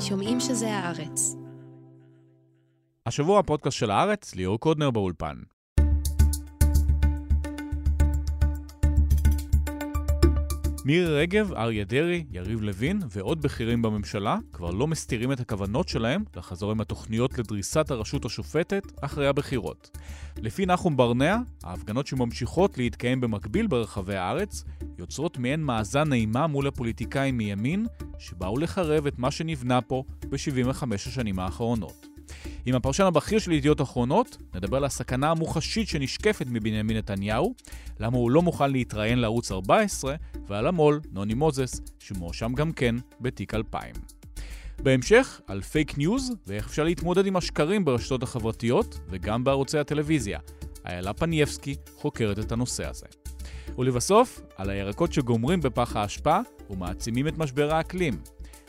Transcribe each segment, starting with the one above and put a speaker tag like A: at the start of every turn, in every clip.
A: שומעים שזה הארץ.
B: השבוע הפודקאסט של הארץ, ליאור קודנר באולפן. מירי רגב, אריה דרעי, יריב לוין ועוד בכירים בממשלה כבר לא מסתירים את הכוונות שלהם לחזור עם התוכניות לדריסת הרשות השופטת אחרי הבחירות. לפי נחום ברנע, ההפגנות שממשיכות להתקיים במקביל ברחבי הארץ יוצרות מעין מאזן נעימה מול הפוליטיקאים מימין שבאו לחרב את מה שנבנה פה ב-75 השנים האחרונות. עם הפרשן הבכיר של ידיעות אחרונות, נדבר על הסכנה המוחשית שנשקפת מבנימין נתניהו, למה הוא לא מוכן להתראיין לערוץ 14, ועל המו"ל, נוני מוזס, שמואשם גם כן בתיק 2000. בהמשך, על פייק ניוז ואיך אפשר להתמודד עם השקרים ברשתות החברתיות וגם בערוצי הטלוויזיה. איילה פנייבסקי חוקרת את הנושא הזה. ולבסוף, על הירקות שגומרים בפח האשפה ומעצימים את משבר האקלים.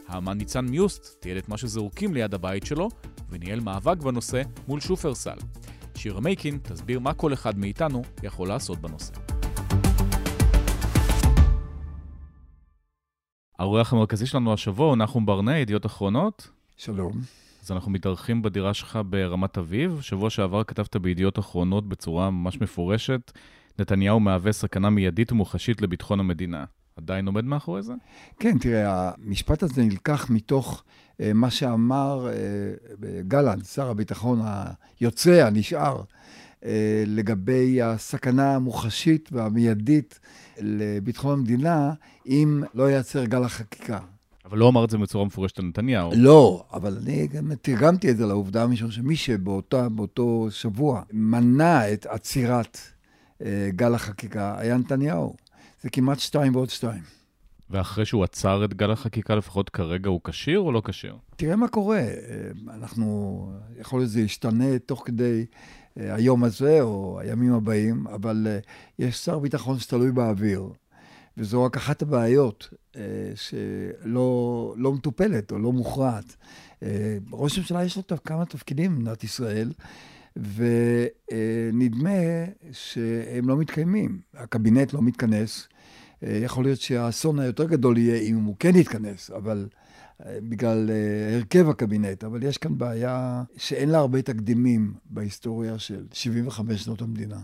B: האמן ניצן מיוסט תיעד את מה שזרוקים ליד הבית שלו, וניהל מאבק בנושא מול שופרסל. שירה מייקין תסביר מה כל אחד מאיתנו יכול לעשות בנושא. האורח המרכזי שלנו השבוע הוא נחום ברנע, ידיעות אחרונות.
C: שלום.
B: אז אנחנו מתארחים בדירה שלך ברמת אביב. שבוע שעבר כתבת בידיעות אחרונות בצורה ממש מפורשת, נתניהו מהווה סכנה מיידית ומוחשית לביטחון המדינה. עדיין עומד מאחורי זה?
C: כן, תראה, המשפט הזה נלקח מתוך מה שאמר uh, גלנט, שר הביטחון היוצא, הנשאר, uh, לגבי הסכנה המוחשית והמיידית לביטחון המדינה, אם לא ייצר גל החקיקה.
B: אבל לא אמר את זה בצורה מפורשת על נתניהו.
C: לא, אבל אני גם תרגמתי את זה לעובדה, משום שמי שבאותו שבוע מנע את עצירת גל החקיקה היה נתניהו. זה כמעט שתיים ועוד שתיים.
B: ואחרי שהוא עצר את גל החקיקה, לפחות כרגע הוא כשיר או לא כשיר?
C: תראה מה קורה. אנחנו, יכול להיות שזה ישתנה תוך כדי אה, היום הזה או הימים הבאים, אבל אה, יש שר ביטחון שתלוי באוויר, וזו רק אחת הבעיות אה, שלא לא מטופלת או לא מוכרעת. ראש הממשלה יש לו כמה תפקידים במדינת ישראל. ונדמה שהם לא מתקיימים. הקבינט לא מתכנס. יכול להיות שהאסון היותר גדול יהיה אם הוא כן יתכנס, אבל אה, בגלל אה, הרכב הקבינט. אבל יש כאן בעיה שאין לה הרבה תקדימים בהיסטוריה של 75 שנות המדינה.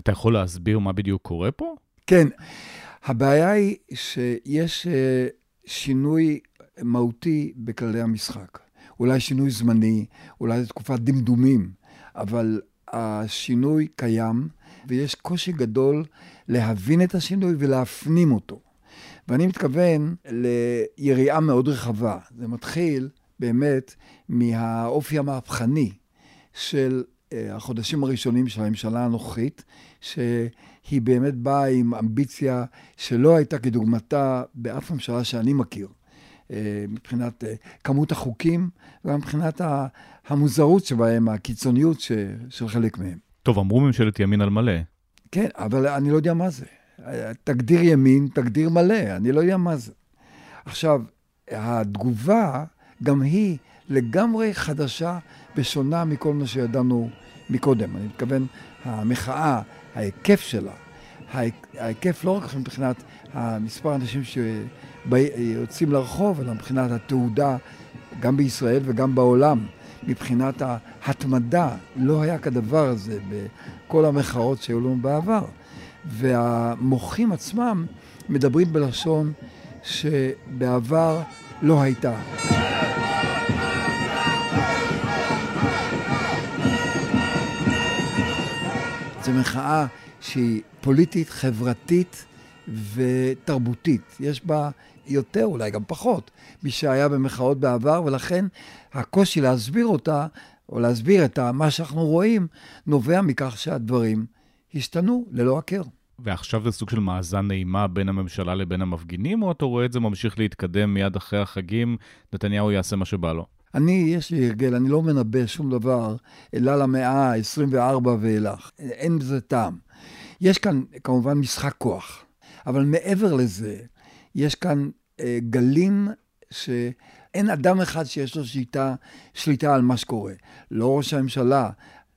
B: אתה יכול להסביר מה בדיוק קורה פה?
C: כן. הבעיה היא שיש אה, שינוי מהותי בכללי המשחק. אולי שינוי זמני, אולי זו תקופת דמדומים. אבל השינוי קיים, ויש קושי גדול להבין את השינוי ולהפנים אותו. ואני מתכוון ליריעה מאוד רחבה. זה מתחיל באמת מהאופי המהפכני של אה, החודשים הראשונים של הממשלה הנוכחית, שהיא באמת באה עם אמביציה שלא הייתה כדוגמתה באף ממשלה שאני מכיר. אה, מבחינת אה, כמות החוקים, וגם מבחינת המוזרות שבהם, הקיצוניות של חלק מהם.
B: טוב, אמרו ממשלת ימין על מלא.
C: כן, אבל אני לא יודע מה זה. תגדיר ימין, תגדיר מלא, אני לא יודע מה זה. עכשיו, התגובה גם היא לגמרי חדשה ושונה מכל מה שידענו מקודם. אני מתכוון, המחאה, ההיקף שלה, ההיקף לא רק מבחינת המספר האנשים שיוצאים לרחוב, אלא מבחינת התעודה, גם בישראל וגם בעולם, מבחינת ההתמדה, לא היה כדבר הזה בכל המחאות שהיו לנו בעבר. והמוחים עצמם מדברים בלשון שבעבר לא הייתה. זו מחאה שהיא פוליטית, חברתית ותרבותית. יש בה יותר, אולי גם פחות, משהיה במחאות בעבר, ולכן הקושי להסביר אותה, או להסביר את מה שאנחנו רואים, נובע מכך שהדברים השתנו ללא הכר.
B: ועכשיו זה סוג של מאזן נעימה בין הממשלה לבין המפגינים, או אתה רואה את זה ממשיך להתקדם מיד אחרי החגים, נתניהו יעשה מה שבא לו?
C: אני, יש לי הרגל, אני לא מנבא שום דבר, אלא למאה ה-24 ואילך. אין בזה טעם. יש כאן כמובן משחק כוח, אבל מעבר לזה, יש כאן אה, גלים שאין אדם אחד שיש לו שליטה, שליטה על מה שקורה. לא ראש הממשלה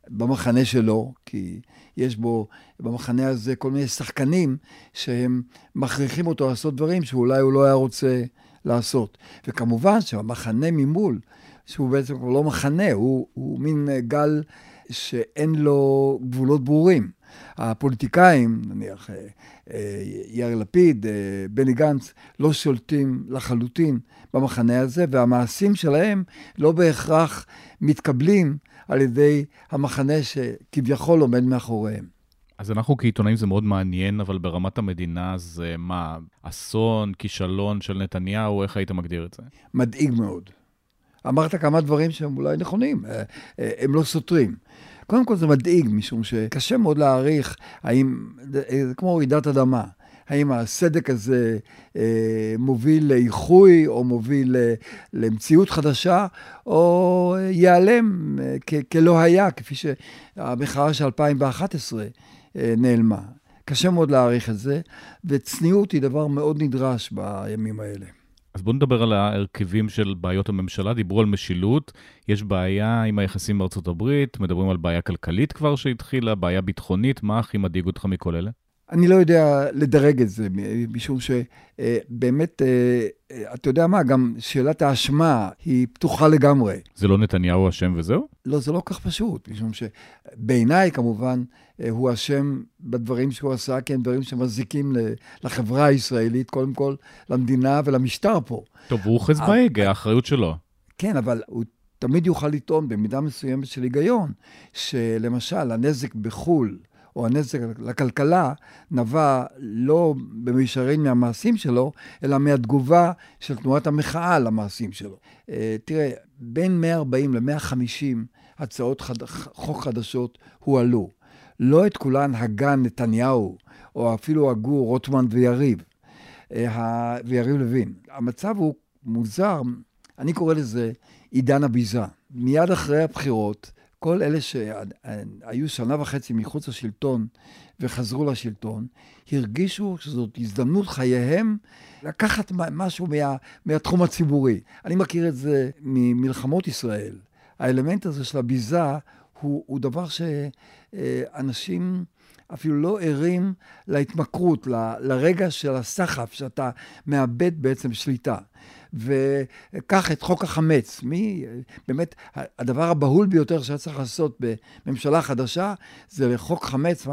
C: במחנה שלו, כי יש בו, במחנה הזה כל מיני שחקנים שהם מכריחים אותו לעשות דברים שאולי הוא לא היה רוצה לעשות. וכמובן שהמחנה ממול, שהוא בעצם כבר לא מחנה, הוא, הוא מין גל שאין לו גבולות ברורים. הפוליטיקאים, נניח אה, אה, יאיר לפיד, אה, בני גנץ, לא שולטים לחלוטין במחנה הזה, והמעשים שלהם לא בהכרח מתקבלים על ידי המחנה שכביכול עומד מאחוריהם.
B: אז אנחנו כעיתונאים זה מאוד מעניין, אבל ברמת המדינה זה מה, אסון, כישלון של נתניהו, איך היית מגדיר את זה?
C: מדאיג מאוד. אמרת כמה דברים שהם אולי נכונים, הם לא סותרים. קודם כל זה מדאיג, משום שקשה מאוד להעריך האם, זה כמו רעידת אדמה. האם הסדק הזה אה, מוביל לאיחוי או מוביל אה, למציאות חדשה, או ייעלם אה, כלא היה, כפי שהמחאה של 2011 אה, נעלמה. קשה מאוד להעריך את זה, וצניעות היא דבר מאוד נדרש בימים האלה.
B: אז בואו נדבר על ההרכבים של בעיות הממשלה. דיברו על משילות, יש בעיה עם היחסים בארצות הברית, מדברים על בעיה כלכלית כבר שהתחילה, בעיה ביטחונית, מה הכי מדאיג אותך מכל אלה?
C: אני לא יודע לדרג את זה, משום שבאמת, אה, אה, אתה יודע מה, גם שאלת האשמה היא פתוחה לגמרי.
B: זה לא נתניהו אשם וזהו?
C: לא, זה לא כך פשוט, משום שבעיניי, כמובן, אה, הוא אשם בדברים שהוא עשה, כי הם דברים שמזיקים לחברה הישראלית, קודם כל למדינה ולמשטר פה.
B: טוב, הוא אוחז בהגה, האחריות שלו.
C: כן, אבל הוא תמיד יוכל לטעון במידה מסוימת של היגיון, שלמשל, הנזק בחו"ל, או הנזק לכלכלה נבע לא במישרין מהמעשים שלו, אלא מהתגובה של תנועת המחאה למעשים שלו. אה, תראה, בין 140 ל-150 הצעות חד... חוק חדשות הועלו. לא את כולן הגה נתניהו, או אפילו הגו רוטמן ויריב, אה, ויריב לוין. המצב הוא מוזר, אני קורא לזה עידן הביזה. מיד אחרי הבחירות, כל אלה שהיו שנה וחצי מחוץ לשלטון וחזרו לשלטון, הרגישו שזאת הזדמנות חייהם לקחת משהו מה, מהתחום הציבורי. אני מכיר את זה ממלחמות ישראל. האלמנט הזה של הביזה הוא, הוא דבר שאנשים אפילו לא ערים להתמכרות, ל, לרגע של הסחף, שאתה מאבד בעצם שליטה. וקח את חוק החמץ. מי, באמת, הדבר הבהול ביותר שהיה צריך לעשות בממשלה חדשה, זה לחוק חמץ.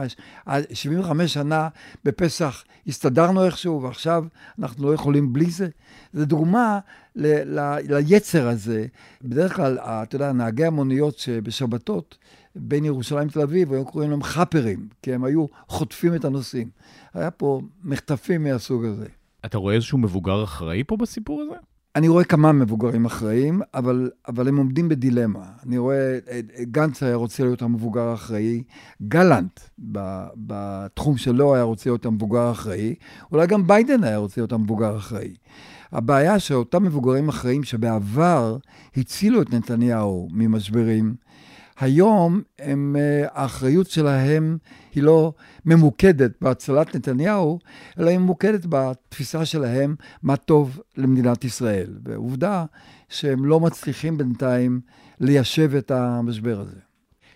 C: 75 שנה בפסח הסתדרנו איכשהו, ועכשיו אנחנו לא יכולים בלי זה. זו דוגמה ל, ל, ליצר הזה. בדרך כלל, אתה יודע, נהגי המוניות שבשבתות, בין ירושלים לתל אביב, היו קוראים להם חאפרים, כי הם היו חוטפים את הנוסעים. היה פה מחטפים מהסוג הזה.
B: אתה רואה איזשהו מבוגר אחראי פה בסיפור הזה?
C: אני רואה כמה מבוגרים אחראיים, אבל, אבל הם עומדים בדילמה. אני רואה, גנץ היה רוצה להיות המבוגר האחראי, גלנט בתחום שלו היה רוצה להיות המבוגר האחראי, אולי גם ביידן היה רוצה להיות המבוגר האחראי. הבעיה שאותם מבוגרים אחראיים שבעבר הצילו את נתניהו ממשברים, היום הם, אה, האחריות שלהם היא לא ממוקדת בהצלת נתניהו, אלא היא ממוקדת בתפיסה שלהם מה טוב למדינת ישראל. ועובדה שהם לא מצליחים בינתיים ליישב את המשבר הזה.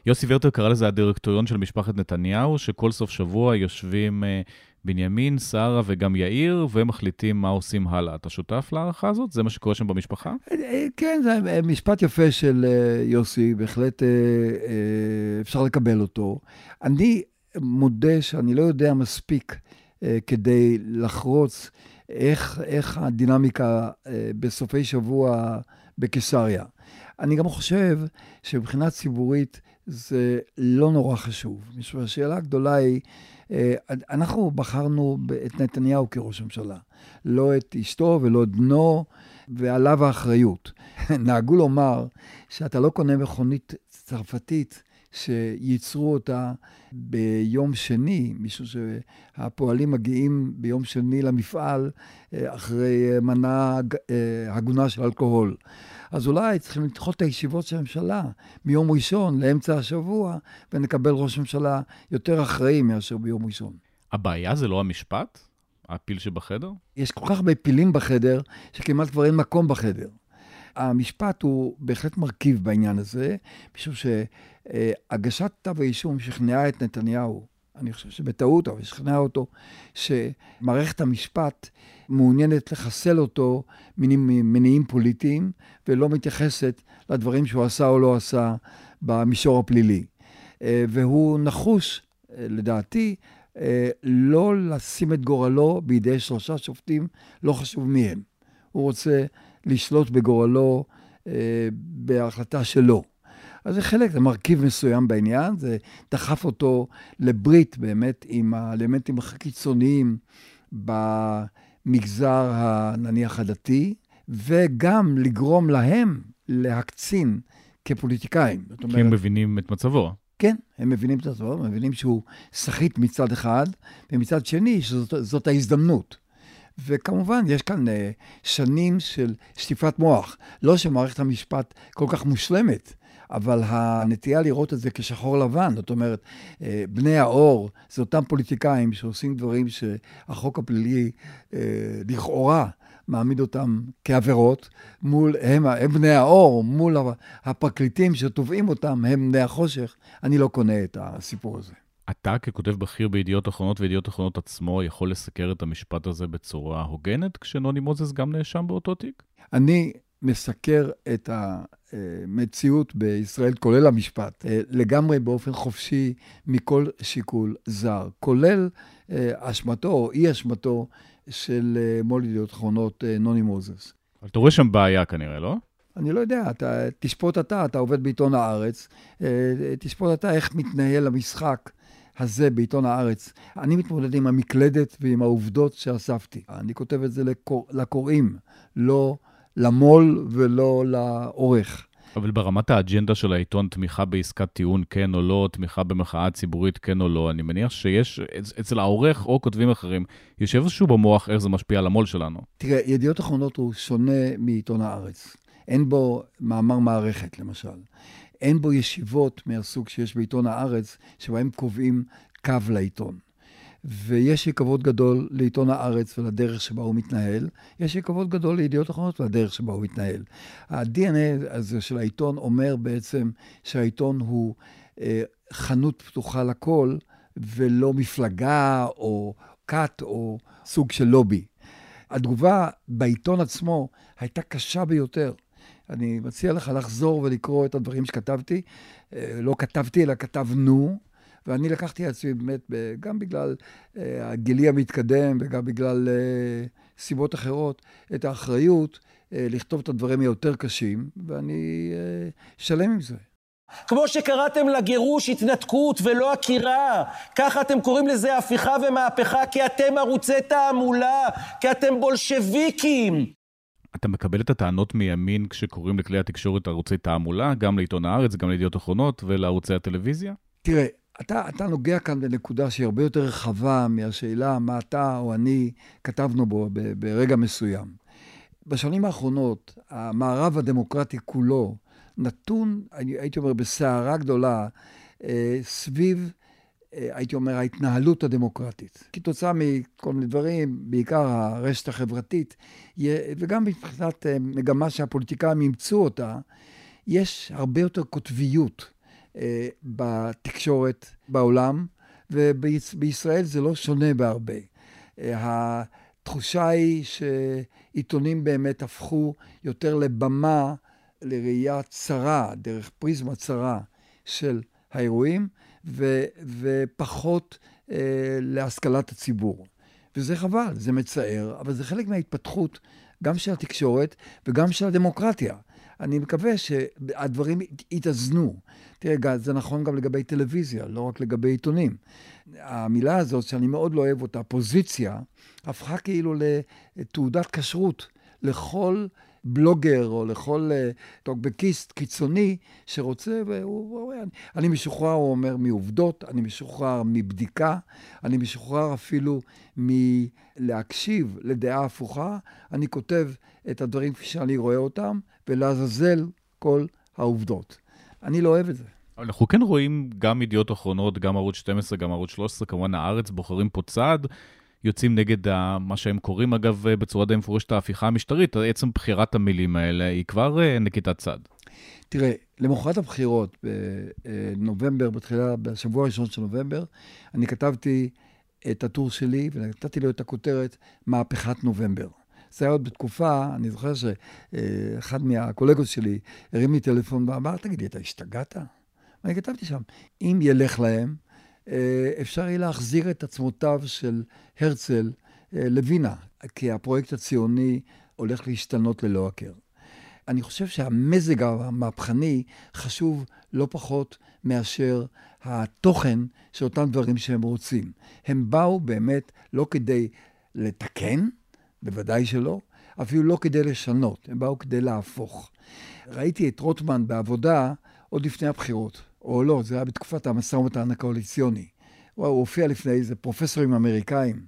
B: יוסי ורטר קרא לזה הדירקטוריון של משפחת נתניהו, שכל סוף שבוע יושבים אה, בנימין, שרה וגם יאיר, ומחליטים מה עושים הלאה. אתה שותף להערכה הזאת? זה מה שקורה שם במשפחה?
C: אה, כן, זה משפט יפה של אה, יוסי, בהחלט אה, אפשר לקבל אותו. אני מודה שאני לא יודע מספיק כדי לחרוץ איך, איך הדינמיקה בסופי שבוע בקיסריה. אני גם חושב שמבחינה ציבורית זה לא נורא חשוב. משום שהשאלה הגדולה היא, אה, אנחנו בחרנו את נתניהו כראש הממשלה, לא את אשתו ולא את בנו, ועליו האחריות. נהגו לומר שאתה לא קונה מכונית צרפתית שייצרו אותה ביום שני, משום שהפועלים מגיעים ביום שני למפעל אה, אחרי מנה אה, הגונה של אלכוהול. אז אולי צריכים לדחות את הישיבות של הממשלה מיום ראשון לאמצע השבוע, ונקבל ראש ממשלה יותר אחראי מאשר ביום ראשון.
B: הבעיה זה לא המשפט? הפיל שבחדר?
C: יש כל כך הרבה פילים בחדר, שכמעט כבר אין מקום בחדר. המשפט הוא בהחלט מרכיב בעניין הזה, משום שהגשת כתב האישום שכנעה את נתניהו אני חושב שבטעות, אבל שכנע אותו, שמערכת המשפט מעוניינת לחסל אותו ממניעים פוליטיים, ולא מתייחסת לדברים שהוא עשה או לא עשה במישור הפלילי. אה, והוא נחוש, אה, לדעתי, אה, לא לשים את גורלו בידי שלושה שופטים, לא חשוב מי הם. הוא רוצה לשלוט בגורלו בהחלטה שלו. אז זה חלק, זה מרכיב מסוים בעניין, זה דחף אותו לברית באמת עם האלמנטים הקיצוניים במגזר, נניח, הדתי, וגם לגרום להם להקצין כפוליטיקאים.
B: כי אומרת, הם מבינים את מצבו.
C: כן, הם מבינים את מצבו, הם מבינים שהוא סחיט מצד אחד, ומצד שני, שזאת ההזדמנות. וכמובן, יש כאן uh, שנים של שטיפת מוח. לא שמערכת המשפט כל כך מושלמת, אבל הנטייה לראות את זה כשחור לבן, זאת אומרת, אה, בני האור, זה אותם פוליטיקאים שעושים דברים שהחוק הפלילי אה, לכאורה מעמיד אותם כעבירות, מול, הם, הם בני האור, מול הפרקליטים שתובעים אותם, הם בני החושך. אני לא קונה את הסיפור הזה.
B: אתה ככותב בכיר בידיעות אחרונות וידיעות אחרונות עצמו יכול לסקר את המשפט הזה בצורה הוגנת, כשנוני מוזס גם נאשם באותו תיק?
C: אני מסקר את המציאות בישראל, כולל המשפט, אה, לגמרי באופן חופשי מכל שיקול זר, כולל אה, אשמתו או אי אשמתו של אה, מו"ל ידיעות אחרונות נוני מוזס.
B: אבל אתה רואה שם בעיה כנראה, לא?
C: אני לא יודע, אתה, תשפוט אתה, אתה עובד בעיתון הארץ, תשפוט אתה איך מתנהל המשחק הזה בעיתון הארץ. אני מתמודד עם המקלדת ועם העובדות שאספתי. אני כותב את זה לקור... לקוראים, לא למו"ל ולא לעורך.
B: אבל ברמת האג'נדה של העיתון, תמיכה בעסקת טיעון כן או לא, תמיכה במחאה ציבורית כן או לא, אני מניח שיש אצל העורך או כותבים אחרים, יש איזשהו במוח איך זה משפיע על המו"ל שלנו.
C: תראה, ידיעות אחרונות הוא שונה מעיתון הארץ. אין בו מאמר מערכת, למשל. אין בו ישיבות מהסוג שיש בעיתון הארץ, שבהם קובעים קו לעיתון. ויש לי כבוד גדול לעיתון הארץ ולדרך שבה הוא מתנהל. יש לי כבוד גדול לידיעות אחרונות ולדרך שבה הוא מתנהל. ה-DNA הזה של העיתון אומר בעצם שהעיתון הוא אה, חנות פתוחה לכל, ולא מפלגה או כת או סוג של לובי. התגובה בעיתון עצמו הייתה קשה ביותר. אני מציע לך לחזור ולקרוא את הדברים שכתבתי. אה, לא כתבתי, אלא כתבנו. ואני לקחתי על עצמי באמת, גם בגלל אה, הגילי המתקדם וגם בגלל אה, סיבות אחרות, את האחריות אה, לכתוב את הדברים היותר קשים, ואני שלם עם זה.
A: כמו שקראתם לגירוש התנתקות ולא עקירה, ככה אתם קוראים לזה הפיכה ומהפכה, כי אתם ערוצי תעמולה, כי אתם בולשביקים.
B: אתה מקבל את הטענות מימין כשקוראים לכלי התקשורת ערוצי תעמולה, גם לעיתון הארץ, גם לידיעות אחרונות ולערוצי הטלוויזיה?
C: תראה, אתה, אתה נוגע כאן בנקודה שהיא הרבה יותר רחבה מהשאלה מה אתה או אני כתבנו בו ברגע מסוים. בשנים האחרונות, המערב הדמוקרטי כולו נתון, הייתי אומר, בסערה גדולה אה, סביב, אה, הייתי אומר, ההתנהלות הדמוקרטית. כתוצאה מכל מיני דברים, בעיקר הרשת החברתית, וגם מבחינת אה, מגמה שהפוליטיקאים אימצו אותה, יש הרבה יותר קוטביות. אה, בתקשורת בעולם, ובישראל זה לא שונה בהרבה. אה, התחושה היא שעיתונים באמת הפכו יותר לבמה, לראייה צרה, דרך פריזמה צרה של האירועים, ו, ופחות אה, להשכלת הציבור. וזה חבל, זה מצער, אבל זה חלק מההתפתחות גם של התקשורת וגם של הדמוקרטיה. אני מקווה שהדברים יתאזנו. תראה, זה נכון גם לגבי טלוויזיה, לא רק לגבי עיתונים. המילה הזאת, שאני מאוד לא אוהב אותה, פוזיציה, הפכה כאילו לתעודת כשרות לכל בלוגר או לכל טוקבקיסט קיצוני שרוצה, והוא אומר, אני משוחרר, הוא אומר, מעובדות, אני משוחרר מבדיקה, אני משוחרר אפילו מלהקשיב לדעה הפוכה, אני כותב את הדברים כפי שאני רואה אותם, ולעזאזל כל העובדות. אני לא אוהב את זה.
B: אנחנו כן רואים גם ידיעות אחרונות, גם ערוץ 12, גם ערוץ 13, כמובן הארץ, בוחרים פה צעד, יוצאים נגד ה, מה שהם קוראים, אגב, בצורה די מפורשת, ההפיכה המשטרית. עצם בחירת המילים האלה היא כבר uh, נקיטת צעד.
C: תראה, למחרת הבחירות, בנובמבר, בתחילה, בשבוע הראשון של נובמבר, אני כתבתי את הטור שלי ונתתי לו את הכותרת מהפכת נובמבר. זה היה עוד בתקופה, אני זוכר שאחד מהקולגות שלי הרים לי טלפון ואמר, תגיד לי, אתה השתגעת? ואני כתבתי שם, אם ילך להם, אה, אפשר יהיה להחזיר את עצמותיו של הרצל אה, לווינה, כי הפרויקט הציוני הולך להשתנות ללא הכר. אני חושב שהמזג המהפכני חשוב לא פחות מאשר התוכן של אותם דברים שהם רוצים. הם באו באמת לא כדי לתקן, בוודאי שלא, אפילו לא כדי לשנות, הם באו כדי להפוך. ראיתי את רוטמן בעבודה עוד לפני הבחירות, או לא, זה היה בתקופת המשא ומתן הקואליציוני. הוא הופיע לפני איזה פרופסורים אמריקאים,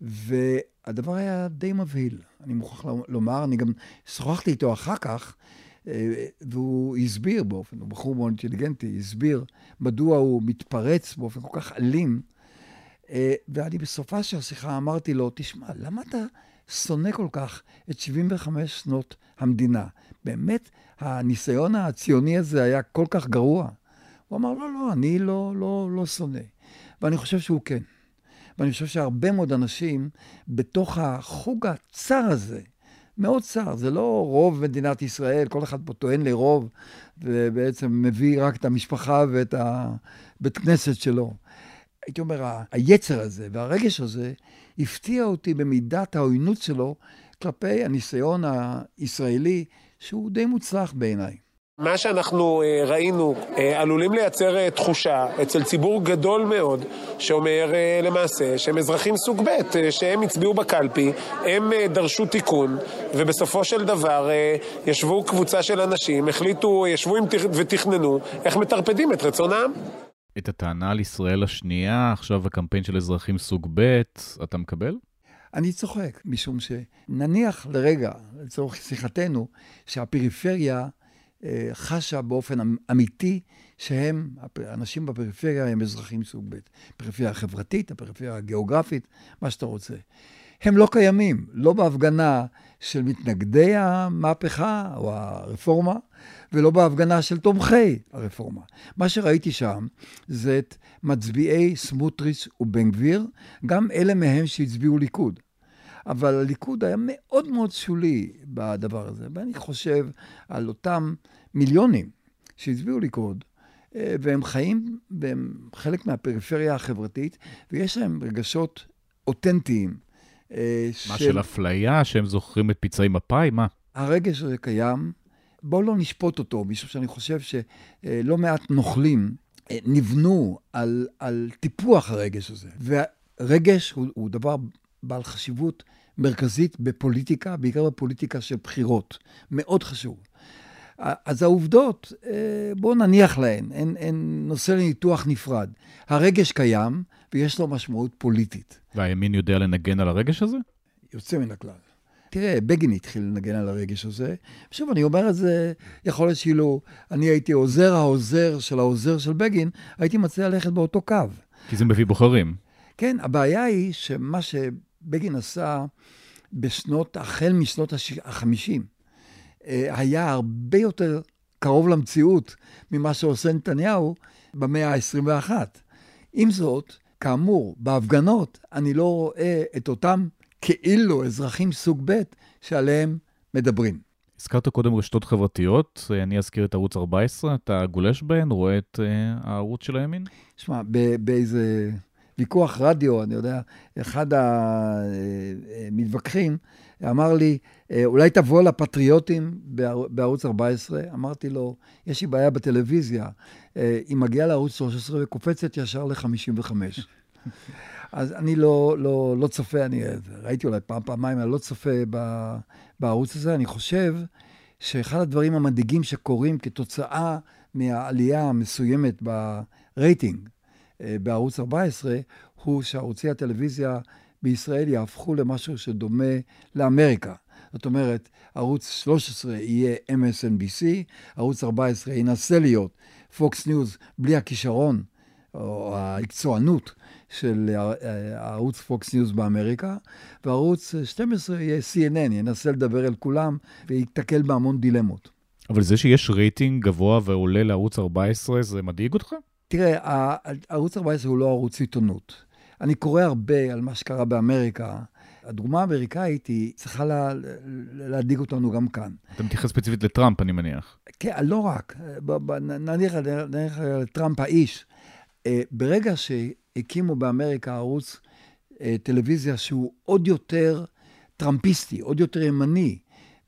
C: והדבר היה די מבהיל, אני מוכרח לומר, אני גם שוחחתי איתו אחר כך, אה, והוא הסביר באופן, הוא בחור מאוד אינטליגנטי, הסביר מדוע הוא מתפרץ באופן כל כך אלים. אה, ואני בסופה של השיחה אמרתי לו, תשמע, למה אתה שונא כל כך את 75 שנות המדינה? באמת, הניסיון הציוני הזה היה כל כך גרוע. הוא אמר, לא, לא, אני לא, לא, לא שונא. ואני חושב שהוא כן. ואני חושב שהרבה מאוד אנשים בתוך החוג הצר הזה, מאוד צר, זה לא רוב מדינת ישראל, כל אחד פה טוען לרוב, ובעצם מביא רק את המשפחה ואת הבית כנסת שלו. הייתי אומר, היצר הזה והרגש הזה הפתיע אותי במידת העוינות שלו כלפי הניסיון הישראלי, שהוא די מוצלח בעיניי.
D: מה שאנחנו אה, ראינו אה, עלולים לייצר אה, תחושה אצל ציבור גדול מאוד שאומר למעשה שהם אזרחים סוג ב', שהם הצביעו בקלפי, הם דרשו תיקון ובסופו של דבר ישבו קבוצה של אנשים, החליטו, ישבו ותכננו איך מטרפדים את רצון העם.
B: את הטענה על ישראל השנייה, עכשיו הקמפיין של אזרחים סוג ב', אתה מקבל?
C: אני צוחק, משום שנניח לרגע, לצורך שיחתנו, שהפריפריה חשה באופן אמ-, אמיתי שהם, אנשים בפריפריה הם אזרחים סוג ב'. פריפריה חברתית, הפריפריה הגיאוגרפית, מה שאתה רוצה. הם לא קיימים, לא בהפגנה של מתנגדי המהפכה או הרפורמה, ולא בהפגנה של תומכי הרפורמה. מה שראיתי שם זה את מצביעי סמוטריץ' ובן גביר, גם אלה מהם שהצביעו ליכוד. אבל הליכוד היה מאוד מאוד שולי בדבר הזה, ואני חושב על אותם מיליונים שהצביעו ליכוד, אה, והם חיים, והם חלק מהפריפריה החברתית, ויש להם רגשות אותנטיים.
B: אה, מה, של, של אפליה, שהם זוכרים את פצעי מפא"י? מה?
C: הרגש הזה קיים, בואו לא נשפוט אותו, משום שאני חושב שלא מעט נוכלים אה, נבנו על, על טיפוח הרגש הזה. והרגש הוא, הוא דבר בעל חשיבות מרכזית בפוליטיקה, בעיקר בפוליטיקה של בחירות. מאוד חשוב. אז העובדות, אה, בואו נניח להן, אין, אין נושא לניתוח נפרד. הרגש קיים ויש לו משמעות פוליטית.
B: והימין יודע לנגן על הרגש הזה?
C: יוצא מן הכלל. תראה, בגין התחיל לנגן על הרגש הזה. שוב, אני אומר את זה, יכול להיות שאילו אני הייתי עוזר העוזר של העוזר של בגין, הייתי מציע ללכת באותו קו.
B: כי זה מביא בוחרים.
C: כן, הבעיה היא שמה שבגין עשה בשנות, החל משנות ה-50, אה, היה הרבה יותר קרוב למציאות ממה שעושה נתניהו במאה ה-21. עם זאת, כאמור, בהפגנות אני לא רואה את אותם כאילו אזרחים סוג ב' שעליהם מדברים.
B: הזכרת קודם רשתות חברתיות, אני אזכיר את ערוץ 14, אתה גולש בהן, רואה את uh, הערוץ של הימין?
C: שמע, באיזה ויכוח רדיו, אני יודע, אחד המתווכחים אמר לי, אולי תבוא לפטריוטים בערוץ 14? אמרתי לו, יש לי בעיה בטלוויזיה, היא מגיעה לערוץ 13 וקופצת ישר ל-55. אז אני לא, לא, לא צופה, אני ראיתי אולי פעם, פעמיים, אני לא צופה בערוץ הזה. אני חושב שאחד הדברים המדאיגים שקורים כתוצאה מהעלייה המסוימת ברייטינג אה, בערוץ 14, הוא שערוצי הטלוויזיה בישראל יהפכו למשהו שדומה לאמריקה. זאת אומרת, ערוץ 13 יהיה MSNBC, ערוץ 14 ינסה להיות Fox News בלי הכישרון או המקצוענות של הערוץ פוקס ניוז באמריקה, וערוץ 12 יהיה CNN, ינסה לדבר אל כולם וייתקל בהמון דילמות.
B: אבל זה שיש רייטינג גבוה ועולה לערוץ 14, זה מדאיג אותך?
C: תראה, ערוץ 14 הוא לא ערוץ עיתונות. אני קורא הרבה על מה שקרה באמריקה. הדוגמה האמריקאית היא צריכה לה, להדאיג אותנו גם כאן.
B: אתה מתייחס ספציפית לטראמפ, אני מניח.
C: כן, לא רק. נניח, נניח לטראמפ האיש. אה, ברגע שהקימו באמריקה ערוץ אה, טלוויזיה שהוא עוד יותר טראמפיסטי, עוד יותר ימני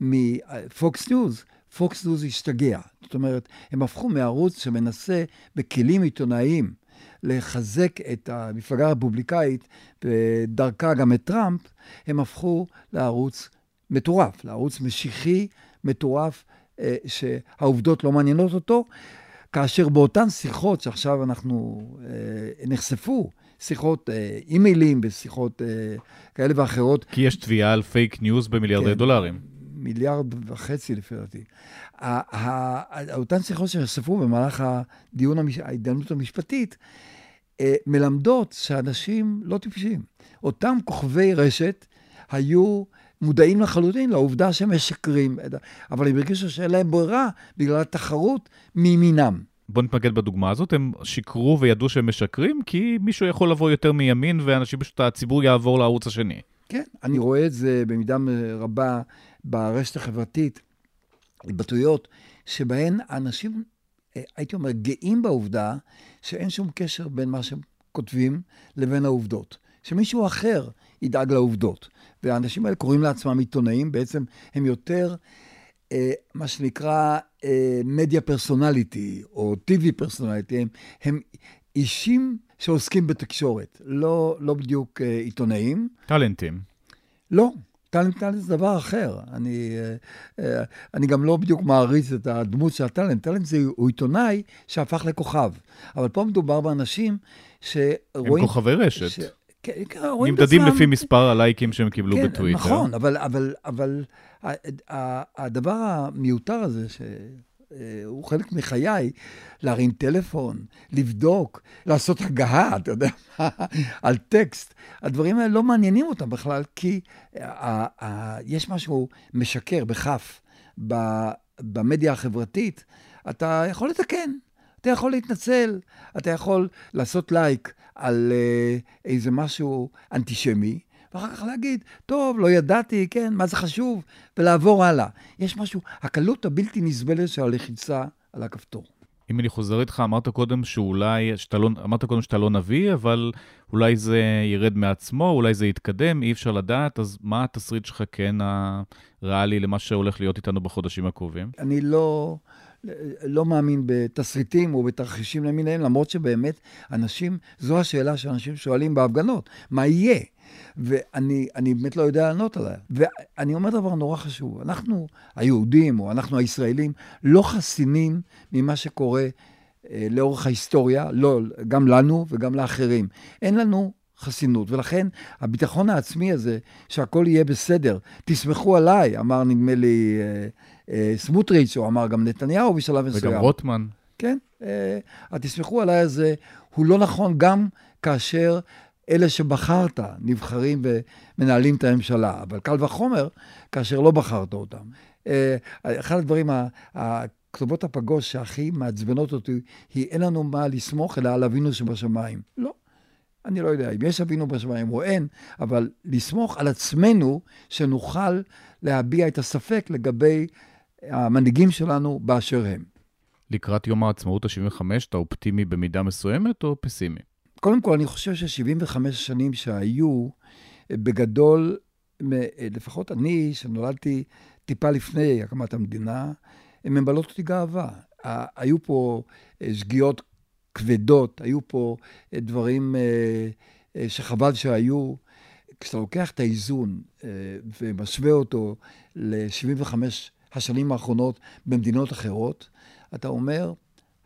C: מפוקס ניוז, פוקס ניוז השתגע. זאת אומרת, הם הפכו מערוץ שמנסה בכלים עיתונאיים לחזק את המפלגה הרפובליקאית ודרכה גם את טראמפ, הם הפכו לערוץ מטורף, לערוץ משיחי מטורף, אה, שהעובדות לא מעניינות אותו, כאשר באותן שיחות שעכשיו אנחנו אה, נחשפו, שיחות אה, אימיילים ושיחות כאלה ואחרות.
B: כי יש תביעה על פייק ניוז במיליארדי כן, דולרים.
C: מיליארד וחצי לפי דעתי. אותן שיחות שנחשפו במהלך הדיון, ההתדיינות המשפטית, אה, מלמדות שאנשים לא טיפשים. אותם כוכבי רשת היו מודעים לחלוטין לעובדה שהם משקרים, אבל הם הרגישו שאין להם ברירה בגלל התחרות מימינם.
B: בוא נתמקד בדוגמה הזאת, הם שיקרו וידעו שהם משקרים, כי מישהו יכול לבוא יותר מימין, ואנשים פשוט, הציבור יעבור לערוץ השני.
C: כן, אני רואה את זה במידה רבה ברשת החברתית, התבטאויות שבהן אנשים, אה, הייתי אומר, גאים בעובדה שאין שום קשר בין מה שהם כותבים לבין העובדות. שמישהו אחר ידאג לעובדות. והאנשים האלה קוראים לעצמם עיתונאים, בעצם הם יותר, אה, מה שנקרא, אה, מדיה פרסונליטי, או טיווי פרסונליטי, הם, הם אישים שעוסקים בתקשורת, לא, לא בדיוק אה, עיתונאים.
B: טאלנטים.
C: לא, טאלנט טאלנט זה דבר אחר. אני, אה, אה, אני גם לא בדיוק מעריץ את הדמות של הטאלנט. טאלנט זה, הוא עיתונאי שהפך לכוכב. אבל פה מדובר באנשים שרואים...
B: הם כוכבי רשת. ש... כן, כן, נמדדים לפי מספר הלייקים שהם קיבלו כן, בטוויטר.
C: נכון, אבל, אבל, אבל הדבר המיותר הזה, ש... אה, הוא חלק מחיי, להרים טלפון, לבדוק, לעשות הגהה, אתה יודע על טקסט. הדברים האלה לא מעניינים אותם בכלל, כי אה, אה, יש משהו משקר, בכף, במדיה החברתית. אתה יכול לתקן, אתה יכול להתנצל, אתה יכול לעשות לייק על איזה משהו אנטישמי, ואחר כך להגיד, טוב, לא ידעתי, כן, מה זה חשוב, ולעבור הלאה. יש משהו, הקלות הבלתי נסבלת של הלחיצה על הכפתור.
B: אם אני חוזר איתך, אמרת קודם שאולי, שאתה לא, אמרת קודם שאתה לא נביא, אבל אולי זה ירד מעצמו, אולי זה יתקדם, אי אפשר לדעת, אז מה התסריט שלך כן הריאלי למה שהולך להיות איתנו בחודשים הקרובים?
C: אני לא... לא מאמין בתסריטים או בתרחישים למיניהם, למרות שבאמת אנשים, זו השאלה שאנשים שואלים בהפגנות, מה יהיה? ואני באמת לא יודע לענות עליה. ואני אומר דבר נורא חשוב, אנחנו היהודים, או אנחנו הישראלים, לא חסינים ממה שקורה אה, לאורך ההיסטוריה, לא, גם לנו וגם לאחרים. אין לנו חסינות, ולכן הביטחון העצמי הזה, שהכל יהיה בסדר, תסמכו עליי, אמר נדמה לי אה, אה, סמוטריץ', או אמר גם נתניהו בשלב מסוים.
B: וגם רוטמן.
C: כן, אה, תסמכו עליי הזה, הוא לא נכון גם כאשר אלה שבחרת נבחרים ומנהלים את הממשלה, אבל קל וחומר כאשר לא בחרת אותם. אה, אחד הדברים, הכתובות הפגוש שהכי מעצבנות אותי, היא אין לנו מה לסמוך אלא על אבינו שבשמיים. לא. אני לא יודע אם יש אבינו בשמיים או אין, אבל לסמוך על עצמנו שנוכל להביע את הספק לגבי המנהיגים שלנו באשר הם.
B: לקראת יום העצמאות ה-75, אתה אופטימי במידה מסוימת או פסימי?
C: קודם כל, אני חושב ש-75 שנים שהיו, בגדול, לפחות אני, שנולדתי טיפה לפני הקמת המדינה, הן ממלאות אותי גאווה. היו פה אה, שגיאות כבדות, היו פה אה, דברים אה, שחבל שהיו. כשאתה לוקח את האיזון ומשווה אותו ל-75 השנים האחרונות במדינות אחרות, אתה אומר,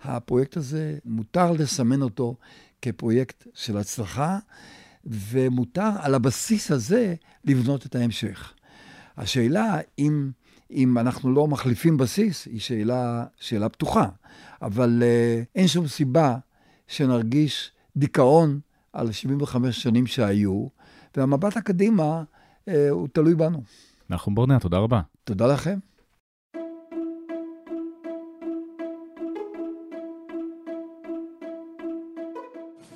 C: הפרויקט הזה, מותר לסמן אותו כפרויקט של הצלחה, ומותר על הבסיס הזה לבנות את ההמשך. השאלה אם, אם אנחנו לא מחליפים בסיס, היא שאלה, שאלה פתוחה, אבל uh, אין שום סיבה שנרגיש דיכאון על 75 שנים שהיו, והמבט הקדימה uh, הוא תלוי בנו.
B: נחום ברנע, תודה רבה.
C: תודה לכם.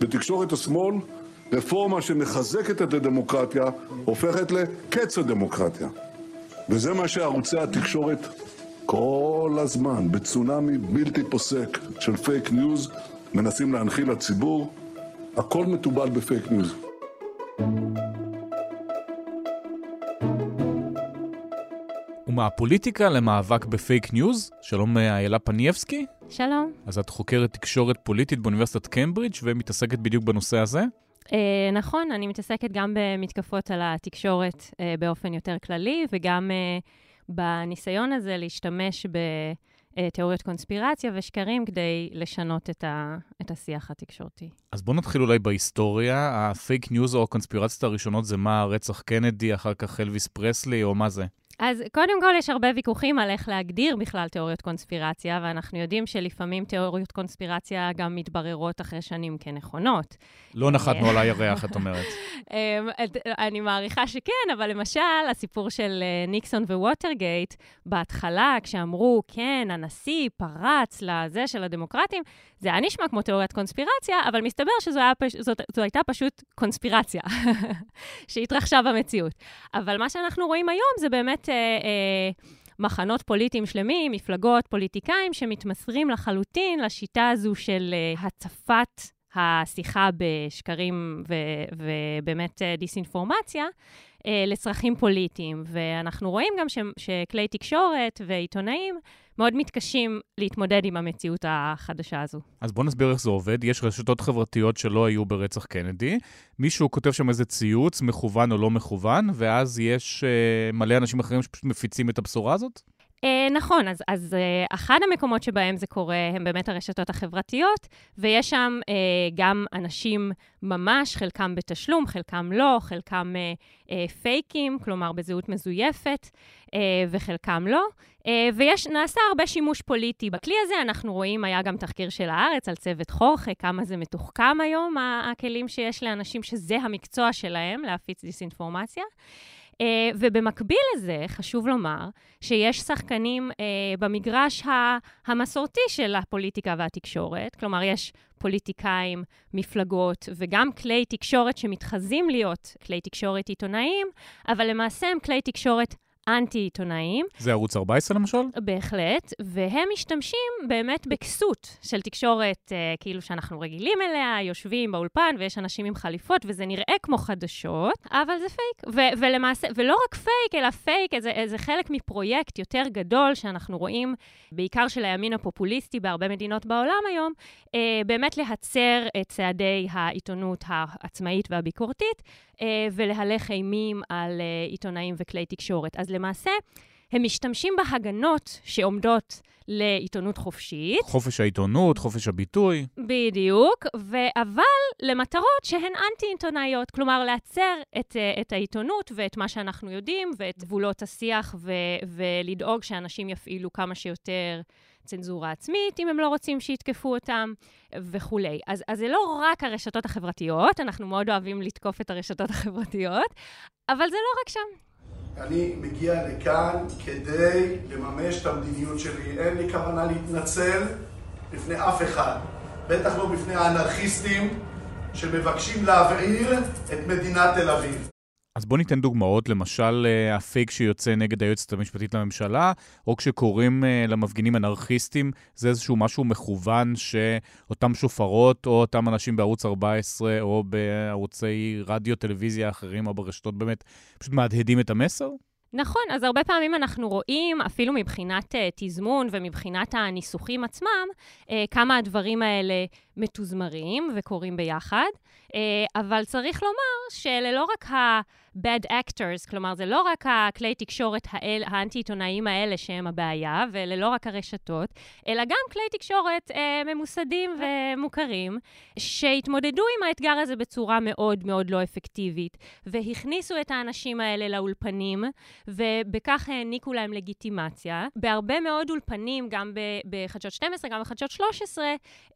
E: בתקשורת השמאל, רפורמה שמחזקת את הדמוקרטיה הופכת לקץ הדמוקרטיה. וזה מה שערוצי התקשורת כל הזמן, בצונאמי בלתי פוסק של פייק ניוז, מנסים להנחיל לציבור. הכל מתובל בפייק ניוז.
B: ומהפוליטיקה למאבק בפייק ניוז, שלום אה, איילה פניאבסקי.
F: שלום.
B: אז את חוקרת תקשורת פוליטית באוניברסיטת קיימברידג' ומתעסקת בדיוק בנושא הזה?
F: אה, נכון, אני מתעסקת גם במתקפות על התקשורת אה, באופן יותר כללי, וגם אה, בניסיון הזה להשתמש בתיאוריות קונספירציה ושקרים כדי לשנות את, ה, את השיח התקשורתי.
B: אז בואו נתחיל אולי בהיסטוריה. הפייק ניוז או הקונספירציות הראשונות זה מה, רצח קנדי, אחר כך אלוויס פרסלי, או מה זה?
F: אז קודם כל, יש הרבה ויכוחים על איך להגדיר בכלל תיאוריות קונספירציה, ואנחנו יודעים שלפעמים תיאוריות קונספירציה גם מתבררות אחרי שנים כנכונות.
B: לא נחתנו על הירח, את אומרת.
F: אמ, אני מעריכה שכן, אבל למשל, הסיפור של אה, ניקסון ווטרגייט, בהתחלה, כשאמרו, כן, הנשיא פרץ לזה של הדמוקרטים, זה היה נשמע כמו תיאוריית קונספירציה, אבל מסתבר שזו פש... זאת, הייתה פשוט קונספירציה שהתרחשה במציאות. אבל מה שאנחנו רואים היום זה באמת... אה, אה, מחנות פוליטיים שלמים, מפלגות, פוליטיקאים, שמתמסרים לחלוטין לשיטה הזו של אה, הצפת השיחה בשקרים ו- ובאמת אה, דיסאינפורמציה אה, לצרכים פוליטיים. ואנחנו רואים גם ש- שכלי תקשורת ועיתונאים מאוד מתקשים להתמודד עם המציאות החדשה הזו.
B: אז בואו נסביר איך זה עובד. יש רשתות חברתיות שלא היו ברצח קנדי, מישהו כותב שם איזה ציוץ, מכוון או לא מכוון, ואז יש uh, מלא אנשים אחרים שפשוט מפיצים את הבשורה הזאת?
F: Uh, נכון, אז, אז uh, אחד המקומות שבהם זה קורה הם באמת הרשתות החברתיות, ויש שם uh, גם אנשים ממש, חלקם בתשלום, חלקם לא, חלקם uh, uh, פייקים, כלומר בזהות מזויפת, uh, וחלקם לא. Uh, ויש, נעשה הרבה שימוש פוליטי בכלי הזה. אנחנו רואים, היה גם תחקיר של הארץ על צוות חורכה, כמה זה מתוחכם היום, הכלים שיש לאנשים שזה המקצוע שלהם, להפיץ דיסאינפורמציה. ובמקביל לזה, חשוב לומר שיש שחקנים uh, במגרש המסורתי של הפוליטיקה והתקשורת, כלומר, יש פוליטיקאים, מפלגות וגם כלי תקשורת שמתחזים להיות כלי תקשורת עיתונאיים, אבל למעשה הם כלי תקשורת אנטי-עיתונאיים.
B: זה ערוץ 14 למשל?
F: בהחלט, והם משתמשים באמת בכסות של תקשורת אה, כאילו שאנחנו רגילים אליה, יושבים באולפן ויש אנשים עם חליפות, וזה נראה כמו חדשות, אבל זה פייק. ו- ולמעשה, ולא רק פייק, אלא פייק, זה, זה חלק מפרויקט יותר גדול שאנחנו רואים, בעיקר של הימין הפופוליסטי בהרבה מדינות בעולם היום, אה, באמת להצר את צעדי העיתונות העצמאית והביקורתית, ולהלך אימים על אה, עיתונאים וכלי תקשורת. אז למעשה, הם משתמשים בהגנות שעומדות לעיתונות חופשית.
B: חופש העיתונות, חופש הביטוי.
F: בדיוק, ו- אבל למטרות שהן אנטי-עיתונאיות. כלומר, להצר את, uh, את העיתונות ואת מה שאנחנו יודעים ואת גבולות השיח ו- ולדאוג שאנשים יפעילו כמה שיותר צנזורה עצמית, אם הם לא רוצים שיתקפו אותם, וכולי. אז, אז זה לא רק הרשתות החברתיות, אנחנו מאוד אוהבים לתקוף את הרשתות החברתיות, אבל זה לא רק שם.
G: אני מגיע לכאן כדי לממש את המדיניות שלי. אין לי כוונה להתנצל בפני אף אחד, בטח לא בפני האנרכיסטים שמבקשים להבעיר את מדינת תל אביב.
B: אז בואו ניתן דוגמאות, למשל אה, הפייק שיוצא נגד היועצת המשפטית לממשלה, או כשקוראים אה, למפגינים אנרכיסטים, זה איזשהו משהו מכוון שאותם שופרות, או אותם אנשים בערוץ 14, או בערוצי רדיו, טלוויזיה אחרים, או ברשתות באמת, פשוט מהדהדים את המסר?
F: נכון, אז הרבה פעמים אנחנו רואים, אפילו מבחינת uh, תזמון ומבחינת הניסוחים עצמם, uh, כמה הדברים האלה מתוזמרים וקורים ביחד, uh, אבל צריך לומר שאלה לא רק ה... bad actors, כלומר, זה לא רק הכלי תקשורת האל, האנטי-עיתונאיים האלה שהם הבעיה, ואלה לא רק הרשתות, אלא גם כלי תקשורת אה, ממוסדים ומוכרים, שהתמודדו עם האתגר הזה בצורה מאוד מאוד לא אפקטיבית, והכניסו את האנשים האלה לאולפנים, ובכך העניקו להם לגיטימציה. בהרבה מאוד אולפנים, גם בחדשות 12, גם בחדשות 13,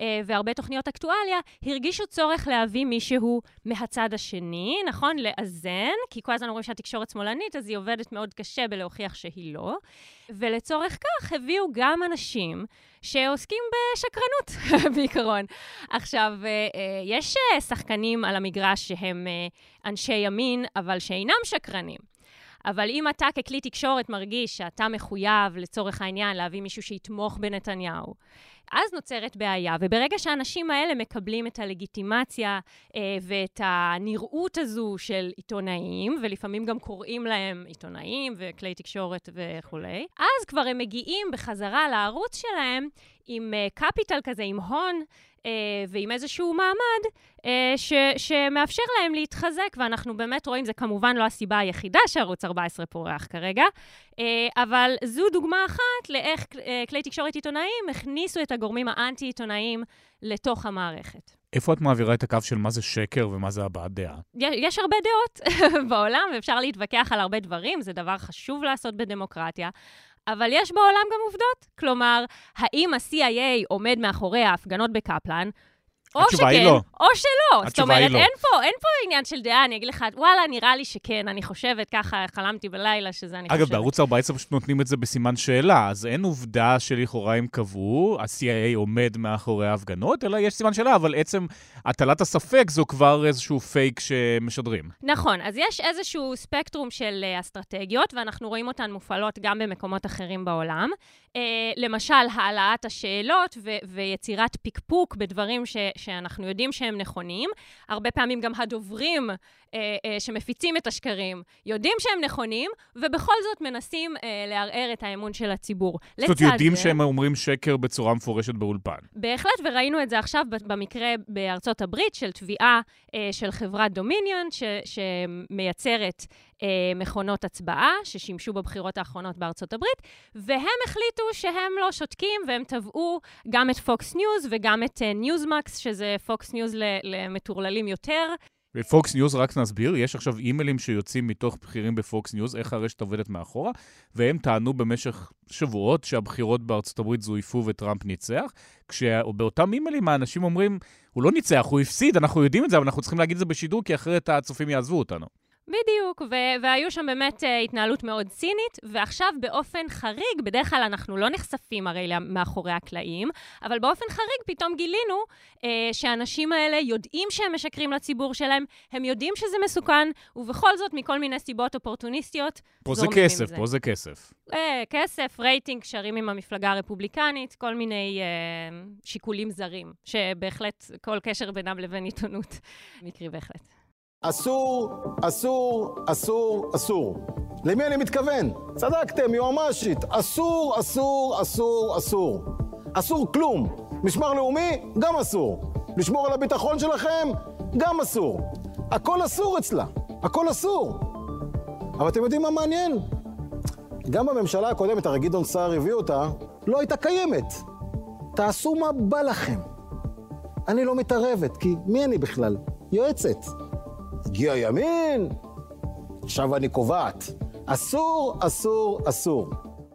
F: אה, והרבה תוכניות אקטואליה, הרגישו צורך להביא מישהו מהצד השני, נכון? לאזן, כי כל הזמן אומרים שהתקשורת שמאלנית, אז היא עובדת מאוד קשה בלהוכיח שהיא לא. ולצורך כך הביאו גם אנשים שעוסקים בשקרנות, בעיקרון. עכשיו, אה, אה, יש אה, שחקנים על המגרש שהם אנשי ימין, אבל שאינם שקרנים. אבל אם אתה ככלי תקשורת מרגיש שאתה מחויב, לצורך העניין, להביא מישהו שיתמוך בנתניהו, אז נוצרת בעיה, וברגע שהאנשים האלה מקבלים את הלגיטימציה אה, ואת הנראות הזו של עיתונאים, ולפעמים גם קוראים להם עיתונאים וכלי תקשורת וכולי, אז כבר הם מגיעים בחזרה לערוץ שלהם עם קפיטל uh, כזה, עם הון, uh, ועם איזשהו מעמד uh, ש, שמאפשר להם להתחזק, ואנחנו באמת רואים, זה כמובן לא הסיבה היחידה שערוץ 14 פורח כרגע, uh, אבל זו דוגמה אחת לאיך uh, כלי תקשורת עיתונאיים הכניסו את הגורמים האנטי-עיתונאיים לתוך המערכת.
B: איפה את מעבירה את הקו של מה זה שקר ומה זה הבעת דעה?
F: יש הרבה דעות בעולם, ואפשר להתווכח על הרבה דברים, זה דבר חשוב לעשות בדמוקרטיה. אבל יש בעולם גם עובדות. כלומר, האם ה-CIA עומד מאחורי ההפגנות בקפלן? או שכן,
B: לא.
F: או שלא. זאת אומרת,
B: לא.
F: אין, פה, אין פה עניין של דעה, אני אגיד לך, וואלה, נראה לי שכן, אני חושבת ככה, חלמתי בלילה שזה אני
B: אגב,
F: חושבת.
B: אגב, בערוץ 14 פשוט נותנים את זה בסימן שאלה, אז אין עובדה שלכאורה הם קבעו, ה-CIA עומד מאחורי ההפגנות, אלא יש סימן שאלה, אבל עצם הטלת הספק זו כבר איזשהו פייק שמשדרים.
F: נכון, אז יש איזשהו ספקטרום של uh, אסטרטגיות, ואנחנו רואים אותן מופעלות גם במקומות אחרים בעולם. Uh, למשל, העלאת השאלות ו- ויצירת פקפוק בדברים ש- שאנחנו יודעים שהם נכונים. הרבה פעמים גם הדוברים אה, אה, שמפיצים את השקרים יודעים שהם נכונים, ובכל זאת מנסים אה, לערער את האמון של הציבור.
B: זאת אומרת, יודעים זה, שהם אומרים שקר בצורה מפורשת באולפן.
F: בהחלט, וראינו את זה עכשיו במקרה בארצות הברית של תביעה אה, של חברת דומיניון, ש- שמייצרת מכונות הצבעה ששימשו בבחירות האחרונות בארצות הברית, והם החליטו שהם לא שותקים, והם תבעו גם את פוקס ניוז וגם את ניוזמקס, אה, שזה פוקס ניוז למטורללים יותר.
B: בפוקס ניוז, רק נסביר, יש עכשיו אימיילים שיוצאים מתוך בכירים בפוקס ניוז, איך הרשת עובדת מאחורה, והם טענו במשך שבועות שהבחירות בארצות הברית זויפו וטראמפ ניצח, כשבאותם אימיילים האנשים אומרים, הוא לא ניצח, הוא הפסיד, אנחנו יודעים את זה, אבל אנחנו צריכים להגיד את זה בשידור, כי אחרת הצופים יעזבו אותנו.
F: בדיוק, ו- והיו שם באמת אה, התנהלות מאוד צינית, ועכשיו באופן חריג, בדרך כלל אנחנו לא נחשפים הרי מאחורי הקלעים, אבל באופן חריג פתאום גילינו uh, שהאנשים האלה יודעים שהם משקרים לציבור שלהם, הם יודעים שזה מסוכן, ובכל זאת, מכל מיני סיבות אופורטוניסטיות,
B: פה זה כסף, זה. פה זה כסף.
F: Uh, כסף, רייטינג, קשרים עם המפלגה הרפובליקנית, כל מיני uh, שיקולים זרים, שבהחלט כל קשר בינם לבין עיתונות מקרי בהחלט.
H: אסור, אסור, אסור, אסור. למי אני מתכוון? צדקתם, יועמ"שית. אסור, אסור, אסור, אסור. אסור כלום. משמר לאומי, גם אסור. לשמור על הביטחון שלכם, גם אסור. הכל אסור אצלה. הכל אסור. אבל אתם יודעים מה מעניין? גם בממשלה הקודמת, הרי גדעון סער הביא אותה, לא הייתה קיימת. תעשו מה בא לכם. אני לא מתערבת, כי מי אני בכלל? יועצת. הגיע ימין, עכשיו אני קובעת. אסור, אסור, אסור.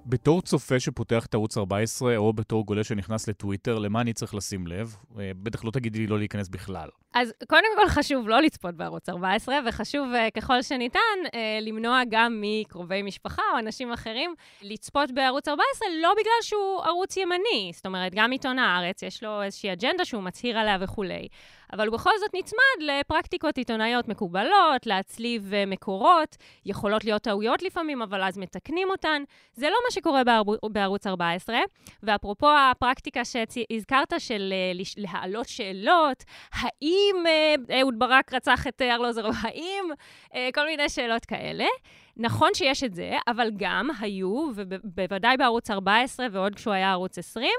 B: בתור צופה שפותח את ערוץ 14, או בתור גולה שנכנס לטוויטר, למה אני צריך לשים לב? אה, בטח לא תגידי לי לא להיכנס בכלל.
F: אז קודם כל חשוב לא לצפות בערוץ 14, וחשוב uh, ככל שניתן uh, למנוע גם מקרובי משפחה או אנשים אחרים לצפות בערוץ 14, לא בגלל שהוא ערוץ ימני. זאת אומרת, גם עיתון הארץ, יש לו איזושהי אג'נדה שהוא מצהיר עליה וכולי. אבל הוא בכל זאת נצמד לפרקטיקות עיתונאיות מקובלות, להצליב uh, מקורות, יכולות להיות טעויות לפעמים, אבל אז מתקנים אותן. זה לא מה שקורה בער... בערוץ 14. ואפרופו הפרקטיקה שהזכרת של להעלות שאלות, האם... האם אה, אהוד ברק רצח את אה, ארלוזרוב? האם אה, כל מיני שאלות כאלה? נכון שיש את זה, אבל גם היו, ובוודאי בערוץ 14 ועוד כשהוא היה ערוץ 20,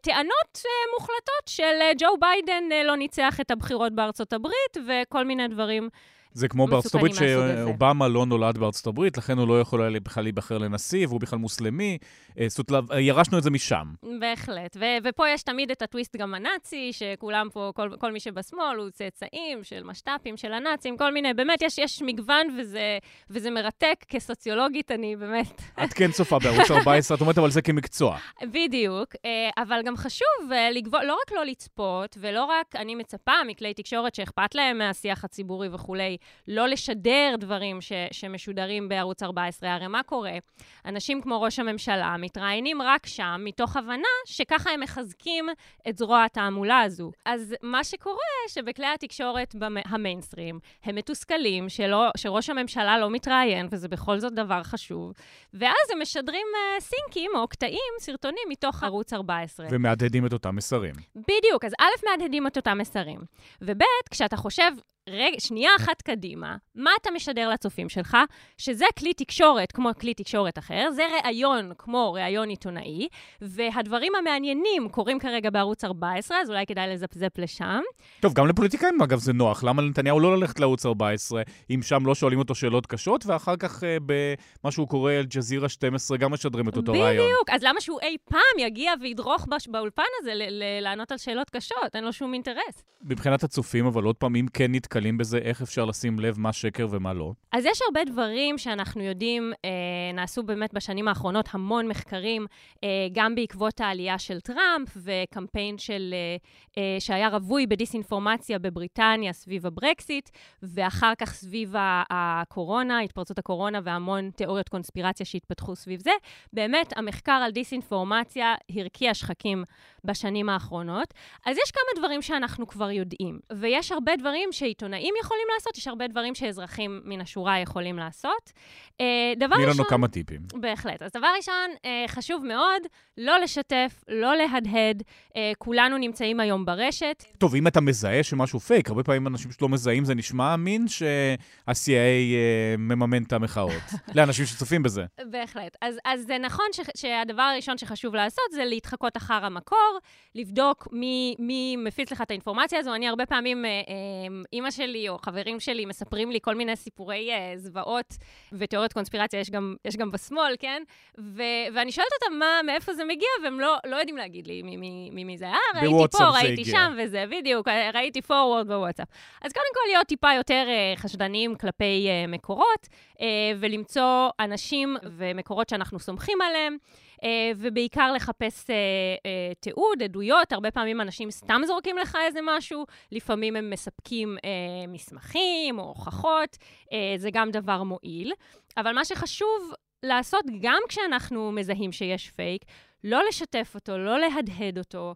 F: טענות מוחלטות של ג'ו ביידן לא ניצח את הבחירות בארצות הברית וכל מיני דברים
B: זה כמו בארצות הברית שאובמה לא נולד בארצות הברית, לכן הוא לא יכול היה בכלל להיבחר לנשיא, והוא בכלל מוסלמי. אה, זאת אומרת, ירשנו את זה משם.
F: בהחלט. ו- ופה יש תמיד את הטוויסט גם הנאצי, שכולם פה, כל, כל מי שבשמאל הוא צאצאים של משת"פים, של הנאצים, כל מיני, באמת, יש, יש מגוון וזה, וזה מרתק. כסוציולוגית, אני באמת...
B: את כן צופה בערוץ 14, את אומרת אבל זה כמקצוע.
F: בדיוק, אה, אבל גם חשוב אה, לגבול, לא רק לא לצפות, ולא רק, אני מצפה מכלי תקשורת שאכפת להם מהשיח הציבורי וכולי, לא לשדר דברים ש, שמשודרים בערוץ 14. הרי מה קורה? אנשים כמו ראש הממשלה מתראיינים רק שם, מתוך הבנה שככה הם מחזקים את זרוע התעמולה הזו. אז מה שקורה, שבכלי התקשורת המיינסטרים, הם מתוסכלים שלא, שראש הממשלה לא מתראיין, וזה בכל זאת דבר חשוב, ואז הם משדרים uh, סינקים או קטעים, סרטונים, מתוך ערוץ 14.
B: ומהדהדים את אותם מסרים.
F: בדיוק, אז א', מהדהדים את אותם מסרים, וב', כשאתה חושב רגע, שנייה אחת קדימה, מה אתה משדר לצופים שלך? שזה כלי תקשורת כמו כלי תקשורת אחר, זה ראיון כמו ראיון עיתונאי, והדברים המעניינים קורים כרגע בערוץ 14, אז אולי כדאי לזפזפ לשם.
B: טוב, גם לפוליטיקאים, אגב, זה נוח. למה לנתניהו לא ללכת לערוץ 14, אם שם לא שואלים אותו שאלות קשות, ואחר כך אה, במה שהוא קורא אל-ג'זירה 12 גם משדרים את אותו
F: בדיוק.
B: ראיון?
F: בדיוק, אז למה שהוא אי פעם יגיע וידרוך בש... באולפן הזה לענות על שאלות קשות? אין לו שום אינטרס.
B: מבחינת הצופים, אבל עוד פעם, אם כן נתקלים בזה, איך אפשר לשים לב מה שקר ומה לא?
F: אז יש הרבה דברים שאנחנו יודעים, אה, נעשו באמת בשנים האחרונות המון מחקרים, אה, גם בעקבות העלייה של טראמפ וקמפיין של, אה, אה, שהיה רווי בדיסאינפורמציה בבריטניה סביב הברקסיט, ואחר כך סביב הקורונה, התפרצות הקורונה והמון תיאוריות קונספירציה שהתפתחו סביב זה. באמת, המחקר על דיסאינפורמציה הרקיע שחקים בשנים האחרונות. אז יש כמה דברים שאנחנו כבר יודעים, ויש הרבה דברים שעיתונאים יכולים לעשות, יש הרבה דברים שאזרחים מן השורה יכולים לעשות.
B: אה, דבר ראשון... תני לנו כמה טיפים.
F: בהחלט. אז דבר ראשון, אה, חשוב מאוד לא לשתף, לא להדהד. אה, כולנו נמצאים היום ברשת.
B: טוב, אם אתה מזהה שמשהו פייק, הרבה פעמים אנשים שלא מזהים, זה נשמע אמין שה-CIA מממן את המחאות. לאנשים שצופים בזה.
F: בהחלט. אז, אז זה נכון ש, שהדבר הראשון שחשוב לעשות זה להתחקות אחר המקור, לבדוק מי, מי מפיץ לך את האינפורמציה הזו. אני הרבה פעמים, אימא שלי או חברים שלי מספרים לי כל מיני סיפורי זוועות ותיאוריות קונספירציה, יש גם, יש גם בשמאל, כן? ו, ואני שואלת אותם מה, מאיפה זה מגיע, והם לא, לא יודעים להגיד לי ממי זה. אה, ראיתי פה, ראיתי הגיע. שם וזה, בדיוק, ראיתי פורוורד בוואטסאפ. אז קודם כל להיות טיפה יותר uh, חשדניים כלפי uh, מקורות, uh, ולמצוא אנשים ומקורות שאנחנו סומכים עליהם. Uh, ובעיקר לחפש uh, uh, תיעוד, עדויות. הרבה פעמים אנשים סתם זורקים לך איזה משהו, לפעמים הם מספקים מסמכים או הוכחות, זה גם דבר מועיל. אבל מה שחשוב לעשות גם כשאנחנו מזהים שיש פייק, לא לשתף אותו, לא להדהד אותו,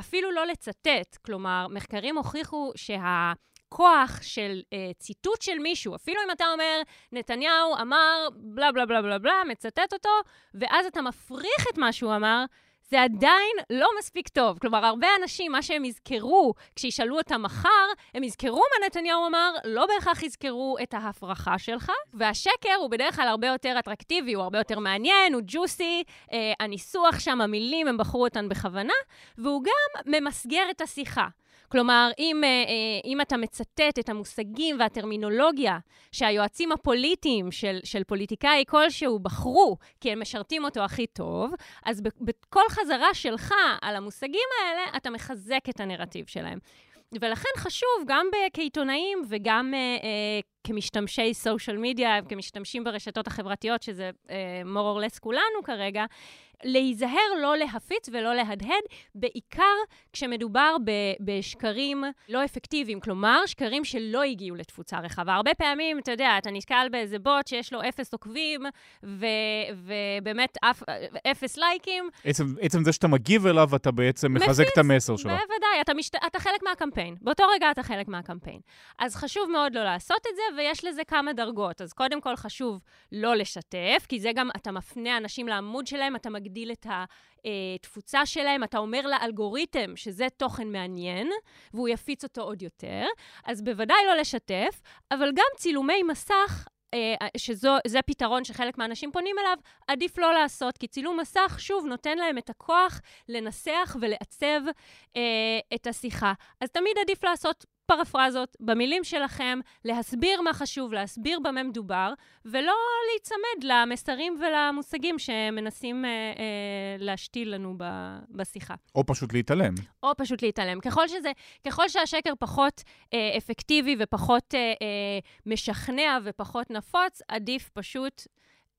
F: אפילו לא לצטט. כלומר, מחקרים הוכיחו שה... כוח של uh, ציטוט של מישהו, אפילו אם אתה אומר, נתניהו אמר בלה בלה בלה בלה בלה, מצטט אותו, ואז אתה מפריך את מה שהוא אמר, זה עדיין לא מספיק טוב. כלומר, הרבה אנשים, מה שהם יזכרו כשישאלו אותם מחר, הם יזכרו מה נתניהו אמר, לא בהכרח יזכרו את ההפרחה שלך. והשקר הוא בדרך כלל הרבה יותר אטרקטיבי, הוא הרבה יותר מעניין, הוא ג'וסי, אה, הניסוח שם, המילים, הם בחרו אותן בכוונה, והוא גם ממסגר את השיחה. כלומר, אם, אה, אה, אם אתה מצטט את המושגים והטרמינולוגיה שהיועצים הפוליטיים של, של פוליטיקאי כלשהו בחרו, כי הם משרתים אותו הכי טוב, אז בכל חזרה שלך על המושגים האלה, אתה מחזק את הנרטיב שלהם. ולכן חשוב, גם כעיתונאים וגם uh, uh, כמשתמשי סושיאל מדיה, כמשתמשים ברשתות החברתיות, שזה uh, more or less כולנו כרגע, להיזהר לא להפיץ ולא להדהד, בעיקר כשמדובר ב- בשקרים לא אפקטיביים, כלומר, שקרים שלא הגיעו לתפוצה רחבה. הרבה פעמים, אתה יודע, אתה נתקל באיזה בוט שיש לו אפס עוקבים, ו- ובאמת אף, אפס לייקים.
B: עצם, עצם זה שאתה מגיב אליו, אתה בעצם מחזק את המסר שלו.
F: בוודאי, אתה, משת... אתה חלק מהקמפיין. באותו רגע אתה חלק מהקמפיין. אז חשוב מאוד לא לעשות את זה, ויש לזה כמה דרגות. אז קודם כל חשוב לא לשתף, כי זה גם, אתה מפנה אנשים לעמוד שלהם, אתה מגדיל... להגדיל את התפוצה שלהם, אתה אומר לאלגוריתם שזה תוכן מעניין, והוא יפיץ אותו עוד יותר, אז בוודאי לא לשתף, אבל גם צילומי מסך אה, שזה פתרון שחלק מהאנשים פונים אליו, עדיף לא לעשות, כי צילום מסך, שוב, נותן להם את הכוח לנסח ולעצב אה, את השיחה. אז תמיד עדיף לעשות פרפרזות במילים שלכם, להסביר מה חשוב, להסביר במה מדובר, ולא להיצמד למסרים ולמושגים שמנסים אה, אה, להשתיל לנו ב, בשיחה.
B: או פשוט להתעלם.
F: או פשוט להתעלם. ככל, שזה, ככל שהשקר פחות אה, אפקטיבי ופחות אה, אה, משכנע ופחות נפוץ, עדיף פשוט...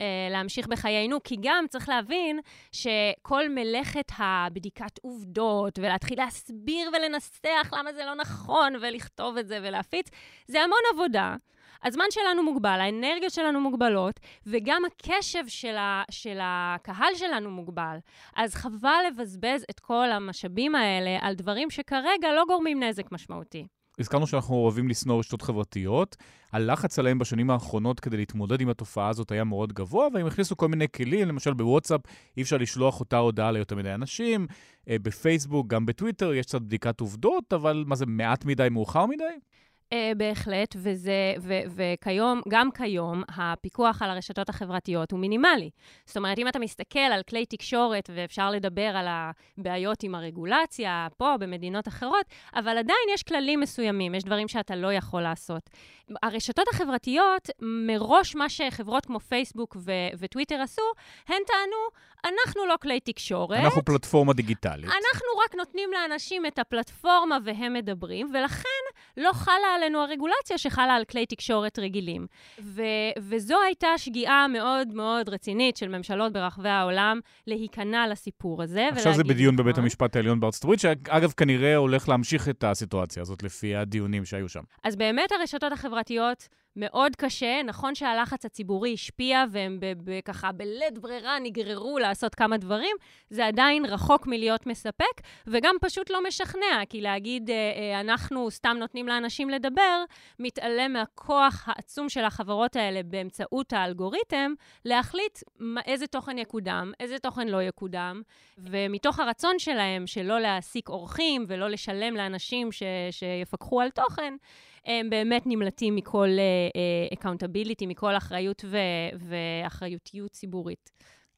F: אה, להמשיך בחיינו, כי גם צריך להבין שכל מלאכת הבדיקת עובדות, ולהתחיל להסביר ולנסח למה זה לא נכון, ולכתוב את זה ולהפיץ, זה המון עבודה. הזמן שלנו מוגבל, האנרגיות שלנו מוגבלות, וגם הקשב של, ה, של הקהל שלנו מוגבל. אז חבל לבזבז את כל המשאבים האלה על דברים שכרגע לא גורמים נזק משמעותי.
B: הזכרנו שאנחנו אוהבים לשנוא רשתות חברתיות. הלחץ עליהם בשנים האחרונות כדי להתמודד עם התופעה הזאת היה מאוד גבוה, והם הכניסו כל מיני כלים, למשל בוואטסאפ אי אפשר לשלוח אותה הודעה ליותר מדי אנשים, אה, בפייסבוק, גם בטוויטר יש קצת בדיקת עובדות, אבל מה זה, מעט מדי, מאוחר מדי?
F: Uh, בהחלט, וזה, ו, וכיום, גם כיום, הפיקוח על הרשתות החברתיות הוא מינימלי. זאת אומרת, אם אתה מסתכל על כלי תקשורת, ואפשר לדבר על הבעיות עם הרגולציה, פה, במדינות אחרות, אבל עדיין יש כללים מסוימים, יש דברים שאתה לא יכול לעשות. הרשתות החברתיות, מראש מה שחברות כמו פייסבוק ו- וטוויטר עשו, הן טענו, אנחנו לא כלי תקשורת.
B: אנחנו פלטפורמה דיגיטלית.
F: אנחנו רק נותנים לאנשים את הפלטפורמה והם מדברים, ולכן לא חלה עלינו הרגולציה שחלה על כלי תקשורת רגילים. ו- וזו הייתה שגיאה מאוד מאוד רצינית של ממשלות ברחבי העולם להיכנע לסיפור הזה.
B: עכשיו זה בדיון בבית המשפט העליון בארצות הברית, שאגב כנראה הולך להמשיך את הסיטואציה הזאת לפי הדיונים שהיו שם.
F: אז באמת הרשתות החברתיות... מאוד קשה. נכון שהלחץ הציבורי השפיע והם ככה בלית ברירה נגררו לעשות כמה דברים, זה עדיין רחוק מלהיות מספק, וגם פשוט לא משכנע, כי להגיד אה, אה, אנחנו סתם נותנים לאנשים לדבר, מתעלם מהכוח העצום של החברות האלה באמצעות האלגוריתם, להחליט איזה תוכן יקודם, איזה תוכן לא יקודם, ומתוך הרצון שלהם שלא להעסיק עורכים ולא לשלם לאנשים ש, שיפקחו על תוכן, הם באמת נמלטים מכל accountability, אה, אה, מכל אחריות ו- ואחריותיות ציבורית.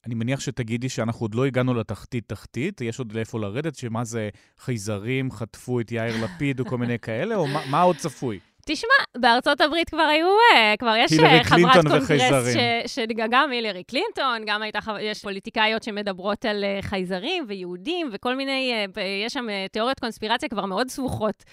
B: אני מניח שתגידי שאנחנו עוד לא הגענו לתחתית-תחתית, יש עוד לאיפה לרדת, שמה זה חייזרים חטפו את יאיר לפיד או כל מיני כאלה, או מה, מה עוד צפוי?
F: תשמע, בארצות הברית כבר היו, אה, כבר יש אה, חברת קונגרס, שגם הילרי קלינטון, גם הייתה, יש פוליטיקאיות שמדברות על אה, חייזרים ויהודים וכל מיני, יש שם תיאוריות קונספירציה כבר מאוד סבוכות.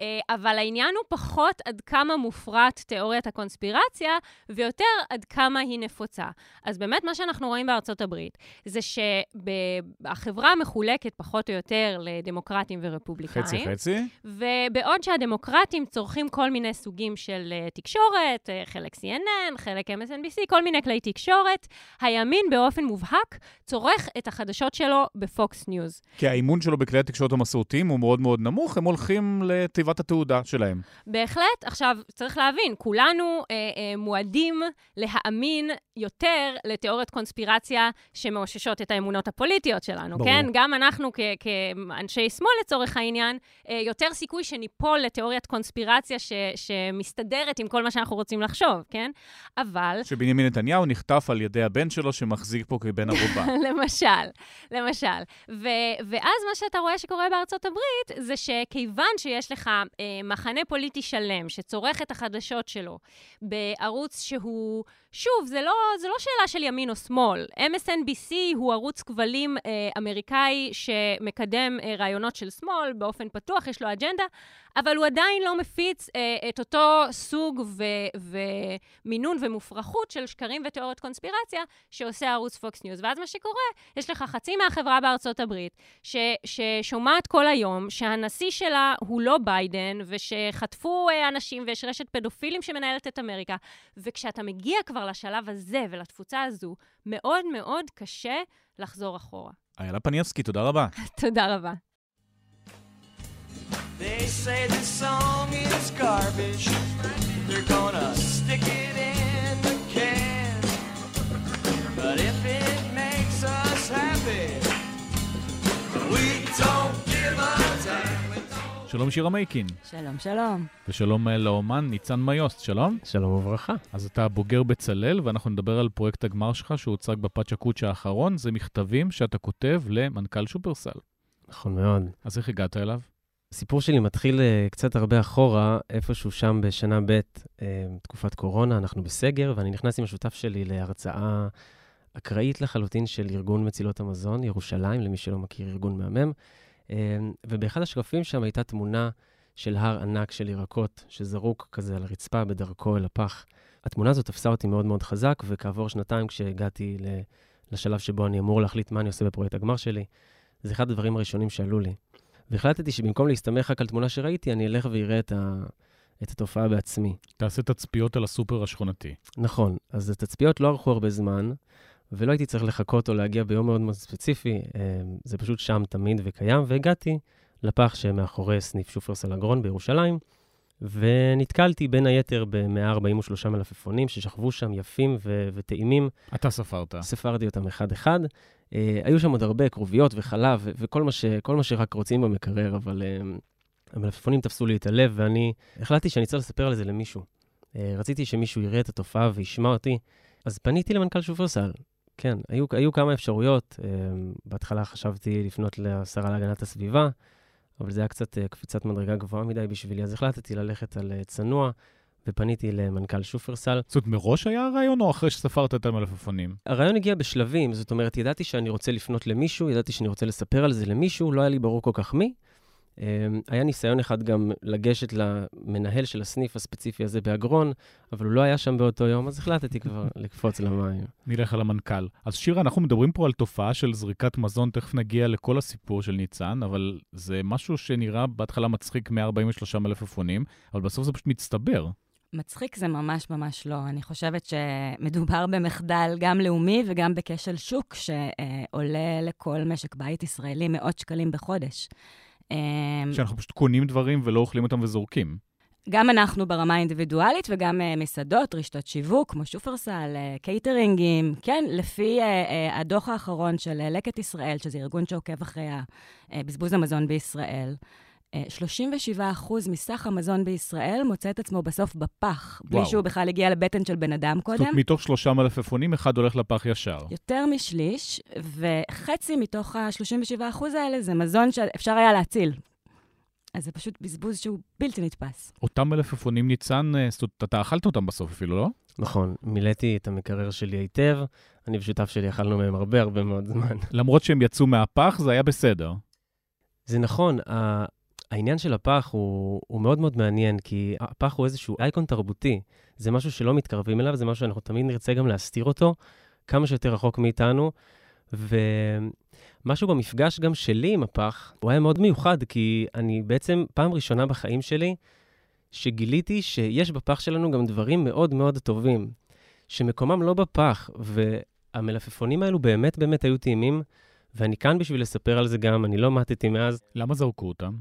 F: אה, אבל העניין הוא פחות עד כמה מופרט תיאוריית הקונספירציה, ויותר עד כמה היא נפוצה. אז באמת מה שאנחנו רואים בארצות הברית, זה שהחברה מחולקת פחות או יותר לדמוקרטים ורפובליקאים.
B: חצי חצי.
F: ובעוד שהדמוקרטים צורכים כל מיני סוגים של אה, תקשורת, אה, חלק CNN, חלק MSNBC, כל מיני כלי תקשורת, הימין באופן מובהק צורך את החדשות שלו בפוקס ניוז.
B: כי האמון שלו בכלי התקשורת המסורתיים הוא מאוד מאוד נמוך, הם הולכים לתיבת תיבת התהודה שלהם.
F: בהחלט. עכשיו, צריך להבין, כולנו אה, אה, מועדים להאמין יותר לתיאוריות קונספירציה שמאוששות את האמונות הפוליטיות שלנו, ברור. כן? גם אנחנו כ- כאנשי שמאל, לצורך העניין, אה, יותר סיכוי שניפול לתיאוריית קונספירציה ש- שמסתדרת עם כל מה שאנחנו רוצים לחשוב, כן? אבל...
B: שבנימין נתניהו נחטף על ידי הבן שלו שמחזיק פה כבן ערובה.
F: למשל, למשל. ו- ואז מה שאתה רואה שקורה בארצות הברית, זה שכיוון שיש לך אה, מחנה פוליטי שלם שצורך את החדשות שלו בערוץ שהוא, שוב, זה לא, זה לא שאלה של ימין או שמאל. MSNBC הוא ערוץ כבלים אה, אמריקאי שמקדם אה, רעיונות של שמאל באופן פתוח, יש לו אג'נדה, אבל הוא עדיין לא מפיץ אה, את אותו סוג ו- ומינון ומופרכות של שקרים ותיאוריות קונספירציה שעושה ערוץ פוקס ניוז. ואז מה שקורה, יש לך חצי מהחברה בארצות הברית ש- ששומעת כל היום שהנשיא שלה הוא לא ביידן, ושחטפו אה, אנשים ויש רשת פדופילים שמנהלת את אמריקה. וכשאתה מגיע כבר לשלב הזה ולתפוצה הזו, מאוד מאוד קשה לחזור אחורה.
B: איילה פניאבסקי, תודה רבה.
F: תודה רבה. They say this song is garbage. They're gonna stick it in the can. But if it makes us happy, we don't give a damn.
B: שלום שירה מייקין.
I: שלום, שלום.
B: ושלום לאומן ניצן מיוסט, שלום.
J: שלום וברכה.
B: אז אתה בוגר בצלאל, ואנחנו נדבר על פרויקט הגמר שלך שהוצג בפאצ'ה קוצ'ה האחרון. זה מכתבים שאתה כותב למנכ"ל שופרסל.
J: נכון מאוד.
B: אז איך הגעת אליו?
J: הסיפור שלי מתחיל uh, קצת הרבה אחורה, איפשהו שם בשנה ב', uh, תקופת קורונה, אנחנו בסגר, ואני נכנס עם השותף שלי להרצאה אקראית לחלוטין של ארגון מצילות המזון, ירושלים, למי שלא מכיר, ארגון מהמם. Uh, ובאחד השקפים שם הייתה תמונה של הר ענק של ירקות שזרוק כזה על הרצפה בדרכו אל הפח. התמונה הזאת תפסה אותי מאוד מאוד חזק, וכעבור שנתיים כשהגעתי לשלב שבו אני אמור להחליט מה אני עושה בפרויקט הגמר שלי, זה אחד הדברים הראשונים שעלו לי. והחלטתי שבמקום להסתמך רק על תמונה שראיתי, אני אלך ואראה את, ה... את התופעה בעצמי.
B: תעשה תצפיות על הסופר השכונתי.
J: נכון. אז התצפיות לא ארכו הרבה זמן, ולא הייתי צריך לחכות או להגיע ביום מאוד מאוד ספציפי, אה, זה פשוט שם תמיד וקיים, והגעתי לפח שמאחורי סניף שופרסל אגרון בירושלים, ונתקלתי בין היתר ב-143 מלפפונים ששכבו שם יפים ו- וטעימים.
B: אתה ספרת.
J: ספרתי אותם אחד-אחד. Uh, היו שם עוד הרבה כרוביות וחלב וכל מה, ש- מה שרק רוצים במקרר, אבל uh, המלפפונים תפסו לי את הלב, ואני החלטתי שאני צריך לספר על זה למישהו. Uh, רציתי שמישהו יראה את התופעה וישמע אותי, אז פניתי למנכ"ל שופרסל. כן, היו, היו כמה אפשרויות. בהתחלה חשבתי לפנות לשרה להגנת הסביבה, אבל זה היה קצת קפיצת מדרגה גבוהה מדי בשבילי, אז החלטתי ללכת על צנוע, ופניתי למנכ"ל שופרסל.
B: זאת אומרת, מראש היה הרעיון, או אחרי שספרת את המלפפונים?
J: הרעיון הגיע בשלבים, זאת אומרת, ידעתי שאני רוצה לפנות למישהו, ידעתי שאני רוצה לספר על זה למישהו, לא היה לי ברור כל כך מי. Um, היה ניסיון אחד גם לגשת למנהל של הסניף הספציפי הזה באגרון, אבל הוא לא היה שם באותו יום, אז החלטתי כבר לקפוץ למים.
B: נלך על המנכ"ל. אז שירה, אנחנו מדברים פה על תופעה של זריקת מזון, תכף נגיע לכל הסיפור של ניצן, אבל זה משהו שנראה בהתחלה מצחיק 143 מלפפונים, אבל בסוף זה פשוט מצטבר.
I: מצחיק זה ממש ממש לא. אני חושבת שמדובר במחדל גם לאומי וגם בכשל שוק שעולה לכל משק בית ישראלי מאות שקלים בחודש.
B: אמ, שאנחנו פשוט קונים דברים ולא אוכלים אותם וזורקים.
I: גם אנחנו ברמה האינדיבידואלית וגם uh, מסעדות, רשתות שיווק, כמו שופרסל, uh, קייטרינגים, כן, לפי uh, uh, הדוח האחרון של uh, לקט ישראל, שזה ארגון שעוקב אחרי בזבוז המזון בישראל, 37 אחוז מסך המזון בישראל מוצא את עצמו בסוף בפח, וואו. בלי שהוא בכלל הגיע לבטן של בן אדם קודם. זאת אומרת,
B: מתוך שלושה מלפפונים, אחד הולך לפח ישר.
I: יותר משליש, וחצי מתוך ה-37 אחוז האלה זה מזון שאפשר היה להציל. אז זה פשוט בזבוז שהוא בלתי נתפס.
B: אותם מלפפונים ניצן, אה, זאת אומרת, אתה אכלת אותם בסוף אפילו, לא?
J: נכון, מילאתי את המקרר שלי היטב, אני ושותף שלי אכלנו מהם הרבה הרבה מאוד זמן.
B: למרות שהם יצאו מהפח, זה היה בסדר.
J: זה נכון, העניין של הפח הוא, הוא מאוד מאוד מעניין, כי הפח הוא איזשהו אייקון תרבותי. זה משהו שלא מתקרבים אליו, זה משהו שאנחנו תמיד נרצה גם להסתיר אותו, כמה שיותר רחוק מאיתנו. ומשהו במפגש גם שלי עם הפח, הוא היה מאוד מיוחד, כי אני בעצם פעם ראשונה בחיים שלי, שגיליתי שיש בפח שלנו גם דברים מאוד מאוד טובים, שמקומם לא בפח, והמלפפונים האלו באמת באמת היו טעימים, ואני כאן בשביל לספר על זה גם, אני לא מתתי מאז.
B: למה זרקו אותם?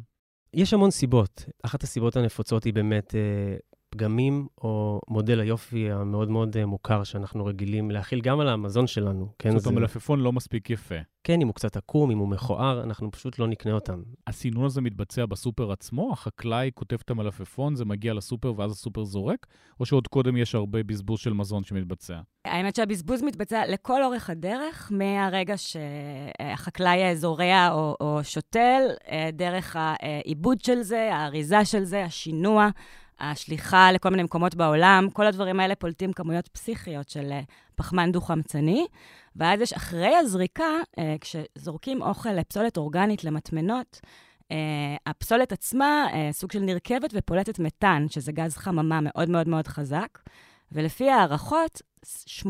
J: יש המון סיבות. אחת הסיבות הנפוצות היא באמת אה, פגמים או מודל היופי המאוד מאוד אה, מוכר שאנחנו רגילים להכיל גם על המזון שלנו.
B: כן, זאת אומרת, המלפפון לא מספיק יפה.
J: כן, אם הוא קצת עקום, אם הוא מכוער, אנחנו פשוט לא נקנה אותם.
B: הסינון הזה מתבצע בסופר עצמו? החקלאי כותב את המלפפון, זה מגיע לסופר ואז הסופר זורק? או שעוד קודם יש הרבה בזבוז של מזון שמתבצע?
I: האמת שהבזבוז מתבצע לכל אורך הדרך, מהרגע שהחקלאי זורע או, או שותל, אה, דרך העיבוד של זה, האריזה של זה, השינוע. השליחה לכל מיני מקומות בעולם, כל הדברים האלה פולטים כמויות פסיכיות של אה, פחמן דו-חמצני. ואז יש אחרי הזריקה, אה, כשזורקים אוכל לפסולת אורגנית למטמנות, Uh, הפסולת עצמה, סוג של נרכבת ופולטת מתאן, שזה גז חממה מאוד מאוד מאוד חזק. ולפי הערכות, 8%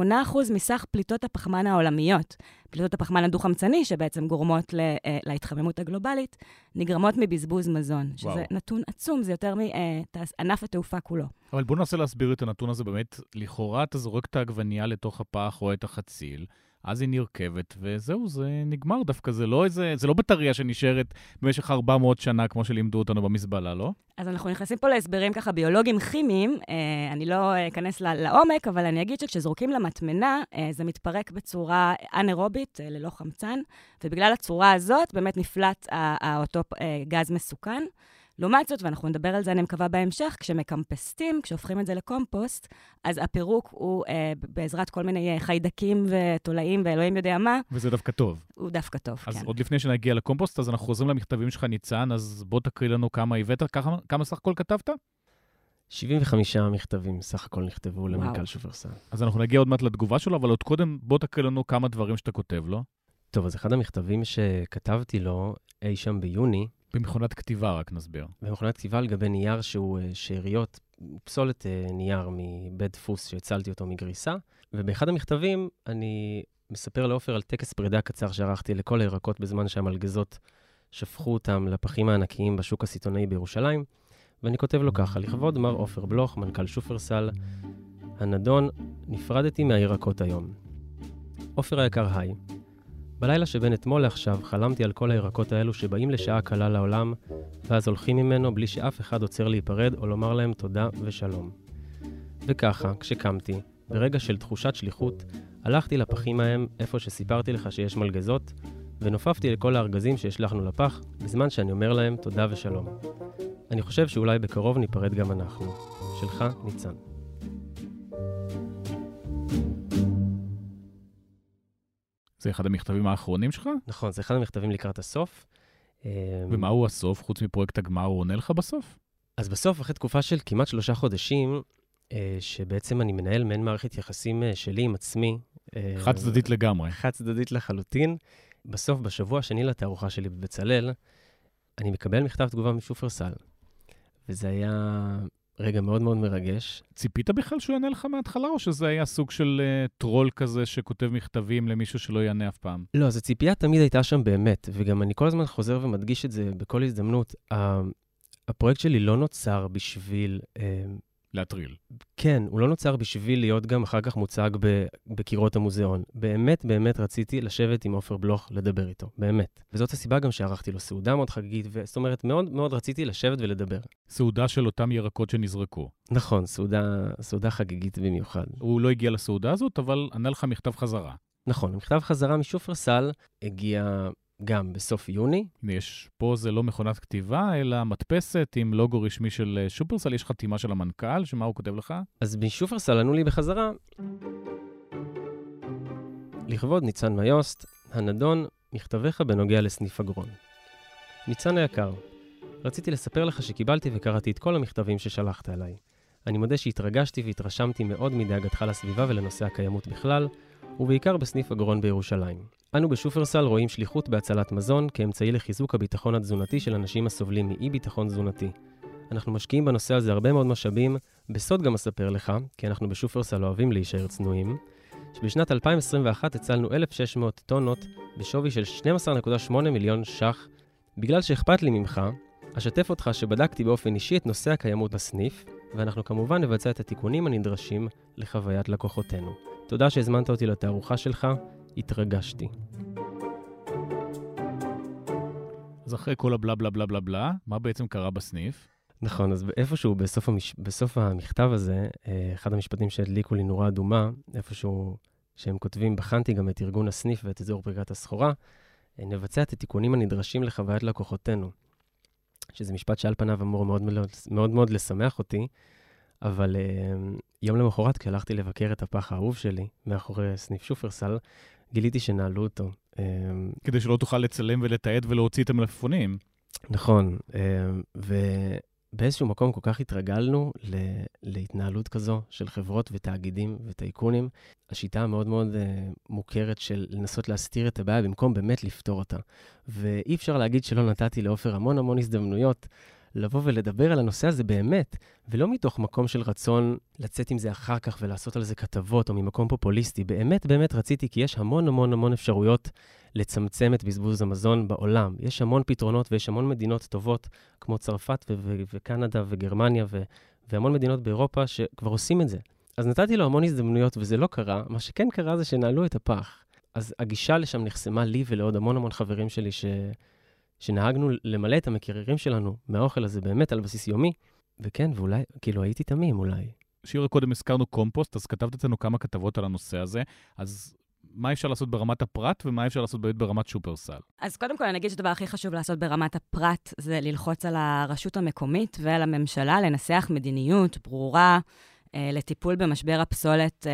I: מסך פליטות הפחמן העולמיות, פליטות הפחמן הדו-חמצני, שבעצם גורמות לה, אה, להתחממות הגלובלית, נגרמות מבזבוז מזון, שזה וואו. נתון עצום, זה יותר מענף התעופה כולו.
B: אבל בואו ננסה להסביר את הנתון הזה באמת. לכאורה אתה זורק את העגבנייה לתוך הפח או את החציל, אז היא נרכבת, וזהו, זה נגמר דווקא. זה לא איזה, זה לא בטריה שנשארת במשך 400 שנה, כמו שלימדו אותנו במזבלה, לא?
I: אז אנחנו נכנסים פה להסברים ככה ביולוגיים כימיים. אה, אני לא אכנס לעומק, אבל אני אגיד שכשזורקים למטמנה, אה, זה מתפרק בצורה אנאירובית, אה, ללא חמצן, ובגלל הצורה הזאת באמת נפלט אותו גז מסוכן. לעומת זאת, ואנחנו נדבר על זה, אני מקווה, בהמשך, כשמקמפסטים, כשהופכים את זה לקומפוסט, אז הפירוק הוא אה, בעזרת כל מיני אה, חיידקים ותולעים ואלוהים יודע מה.
B: וזה דווקא טוב.
I: הוא דווקא טוב,
B: אז
I: כן.
B: אז עוד לפני שנגיע לקומפוסט, אז אנחנו חוזרים למכתבים שלך, ניצן, אז בוא תקריא לנו כמה הבאת, כמה, כמה סך הכל כתבת?
J: 75 מכתבים סך הכל נכתבו למנכ"ל שופרסל.
B: אז אנחנו נגיע עוד מעט לתגובה שלו, אבל עוד קודם בוא תקריא לנו כמה דברים שאתה כותב לו.
J: טוב, אז אחד המכתבים שכתבתי לו אי שם ביוני,
B: במכונת כתיבה, רק נסביר.
J: במכונת כתיבה על גבי נייר שהוא אה, שאריות, פסולת אה, נייר מבית דפוס שהצלתי אותו מגריסה, ובאחד המכתבים אני מספר לעופר על טקס פרידה קצר שערכתי לכל הירקות בזמן שהמלגזות שפכו אותם לפחים הענקיים בשוק הסיטונאי בירושלים, ואני כותב לו ככה, לכבוד מר עופר בלוך, מנכ"ל שופרסל, הנדון, נפרדתי מהירקות היום. עופר היקר, היי. בלילה שבין אתמול לעכשיו חלמתי על כל הירקות האלו שבאים לשעה קלה לעולם, ואז הולכים ממנו בלי שאף אחד עוצר להיפרד או לומר להם תודה ושלום. וככה, כשקמתי, ברגע של תחושת שליחות, הלכתי לפחים ההם, איפה שסיפרתי לך שיש מלגזות, ונופפתי לכל הארגזים שהשלחנו לפח, בזמן שאני אומר להם תודה ושלום. אני חושב שאולי בקרוב ניפרד גם אנחנו. שלך, ניצן.
B: זה אחד המכתבים האחרונים שלך?
J: נכון, זה אחד המכתבים לקראת הסוף.
B: ומה הוא הסוף? חוץ מפרויקט הגמר, הוא עונה לך בסוף?
J: אז בסוף, אחרי תקופה של כמעט שלושה חודשים, אה, שבעצם אני מנהל מעין מערכת יחסים אה, שלי עם עצמי.
B: אה, חד צדדית לגמרי.
J: חד צדדית לחלוטין. בסוף, בשבוע השני לתערוכה שלי בבצלאל, אני מקבל מכתב תגובה משופרסל. וזה היה רגע מאוד מאוד מרגש.
B: ציפית בכלל שהוא יענה לך מההתחלה, או שזה היה סוג של uh, טרול כזה שכותב מכתבים למישהו שלא יענה אף פעם?
J: לא, אז הציפייה תמיד הייתה שם באמת, וגם אני כל הזמן חוזר ומדגיש את זה בכל הזדמנות. הפרויקט שלי לא נוצר בשביל... Uh,
B: להטריל.
J: כן, הוא לא נוצר בשביל להיות גם אחר כך מוצג בקירות המוזיאון. באמת, באמת רציתי לשבת עם עופר בלוך לדבר איתו, באמת. וזאת הסיבה גם שערכתי לו סעודה מאוד חגיגית, זאת אומרת, מאוד מאוד רציתי לשבת ולדבר.
B: סעודה של אותם ירקות שנזרקו.
J: נכון, סעודה, סעודה חגיגית במיוחד.
B: הוא לא הגיע לסעודה הזאת, אבל ענה לך מכתב חזרה.
J: נכון, מכתב חזרה משופרסל הגיע גם בסוף יוני.
B: יש, פה זה לא מכונת כתיבה, אלא מדפסת עם לוגו רשמי של אה, שופרסל, יש חתימה של המנכ"ל, שמה הוא כותב לך?
J: אז משופרסל ענו לי בחזרה. לכבוד ניצן מיוסט, הנדון, מכתביך בנוגע לסניף אגרון. ניצן היקר, רציתי לספר לך שקיבלתי וקראתי את כל המכתבים ששלחת אליי. אני מודה שהתרגשתי והתרשמתי מאוד מדאגתך לסביבה ולנושא הקיימות בכלל, ובעיקר בסניף אגרון בירושלים. אנו בשופרסל רואים שליחות בהצלת מזון כאמצעי לחיזוק הביטחון התזונתי של אנשים הסובלים מאי-ביטחון תזונתי. אנחנו משקיעים בנושא הזה הרבה מאוד משאבים, בסוד גם אספר לך, כי אנחנו בשופרסל אוהבים להישאר צנועים, שבשנת 2021 הצלנו 1,600 טונות בשווי של 12.8 מיליון ש"ח. בגלל שאכפת לי ממך, אשתף אותך שבדקתי באופן אישי את נושא הקיימות בסניף, ואנחנו כמובן נבצע את התיקונים הנדרשים לחוויית לקוחותינו. תודה שהזמנת אותי לתערוכה שלך, התרגשתי.
B: אז אחרי כל הבלה בלה בלה בלה בלה, מה בעצם קרה בסניף?
J: נכון, אז איפשהו בסוף, המש... בסוף המכתב הזה, אה, אחד המשפטים שהדליקו לי נורה אדומה, איפשהו שהם כותבים, בחנתי גם את ארגון הסניף ואת אזור פריקת הסחורה, אה, נבצע את התיקונים הנדרשים לחוויית לקוחותינו. שזה משפט שעל פניו אמור מאוד מאוד, מאוד, מאוד לשמח אותי, אבל uh, יום למחרת, כשהלכתי לבקר את הפח האהוב שלי, מאחורי סניף שופרסל, גיליתי שנעלו אותו. Uh,
B: כדי שלא תוכל לצלם ולתעד ולהוציא את המלפפונים.
J: נכון, uh, ובאיזשהו מקום כל כך התרגלנו. להתנהלות כזו של חברות ותאגידים וטייקונים. השיטה המאוד מאוד מוכרת של לנסות להסתיר את הבעיה במקום באמת לפתור אותה. ואי אפשר להגיד שלא נתתי לעופר המון המון הזדמנויות. לבוא ולדבר על הנושא הזה באמת, ולא מתוך מקום של רצון לצאת עם זה אחר כך ולעשות על זה כתבות, או ממקום פופוליסטי. באמת באמת רציתי, כי יש המון המון המון אפשרויות לצמצם את בזבוז המזון בעולם. יש המון פתרונות ויש המון מדינות טובות, כמו צרפת ו- ו- וקנדה וגרמניה ו- והמון מדינות באירופה שכבר עושים את זה. אז נתתי לו המון הזדמנויות וזה לא קרה, מה שכן קרה זה שנעלו את הפח. אז הגישה לשם נחסמה לי ולעוד המון המון חברים שלי ש... שנהגנו למלא את המקררים שלנו מהאוכל הזה באמת על בסיס יומי. וכן, ואולי, כאילו הייתי תמים אולי.
B: שירה, קודם הזכרנו קומפוסט, אז כתבת אצלנו כמה כתבות על הנושא הזה, אז מה אפשר לעשות ברמת הפרט ומה אפשר לעשות באמת ברמת שופרסל?
I: אז קודם כל, אני אגיד שהדבר הכי חשוב לעשות ברמת הפרט זה ללחוץ על הרשות המקומית ועל הממשלה לנסח מדיניות ברורה לטיפול במשבר הפסולת אה,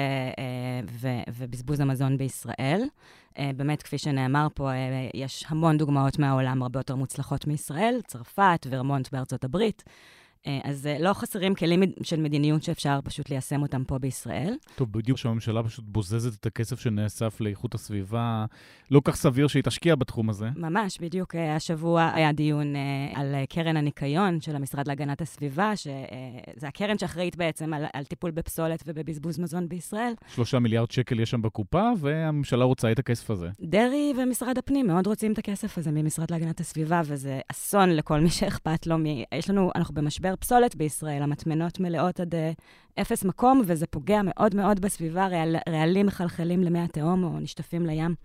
I: אה, ובזבוז המזון בישראל. אה, באמת, כפי שנאמר פה, אה, יש המון דוגמאות מהעולם הרבה יותר מוצלחות מישראל, צרפת, ורמונט בארצות הברית. אה, אז אה, לא חסרים כלים של מדיניות שאפשר פשוט ליישם אותם פה בישראל.
B: טוב, בדיוק שהממשלה פשוט בוזזת את הכסף שנאסף לאיכות הסביבה, לא כך סביר שהיא תשקיע בתחום הזה.
I: ממש, בדיוק השבוע היה דיון על קרן הניקיון של המשרד להגנת הסביבה, שזה הקרן שאחראית בעצם על, על טיפול בפסולת ובבזבוז מזון בישראל.
B: שלושה מיליארד שקל יש שם בקופה, והממשלה רוצה את הכסף הזה.
I: דרעי ומשרד הפנים מאוד רוצים את הכסף הזה ממשרד להגנת הסביבה, וזה אסון לכל מי שאכפת לו. מ... יש לנו, אנחנו במשבר פסולת בישראל, המטמנות מלאות עד uh, אפס מקום, וזה פוגע מאוד מאוד בסביבה, רעל, רעלים מחלחלים למי התהום או נשטפים לים.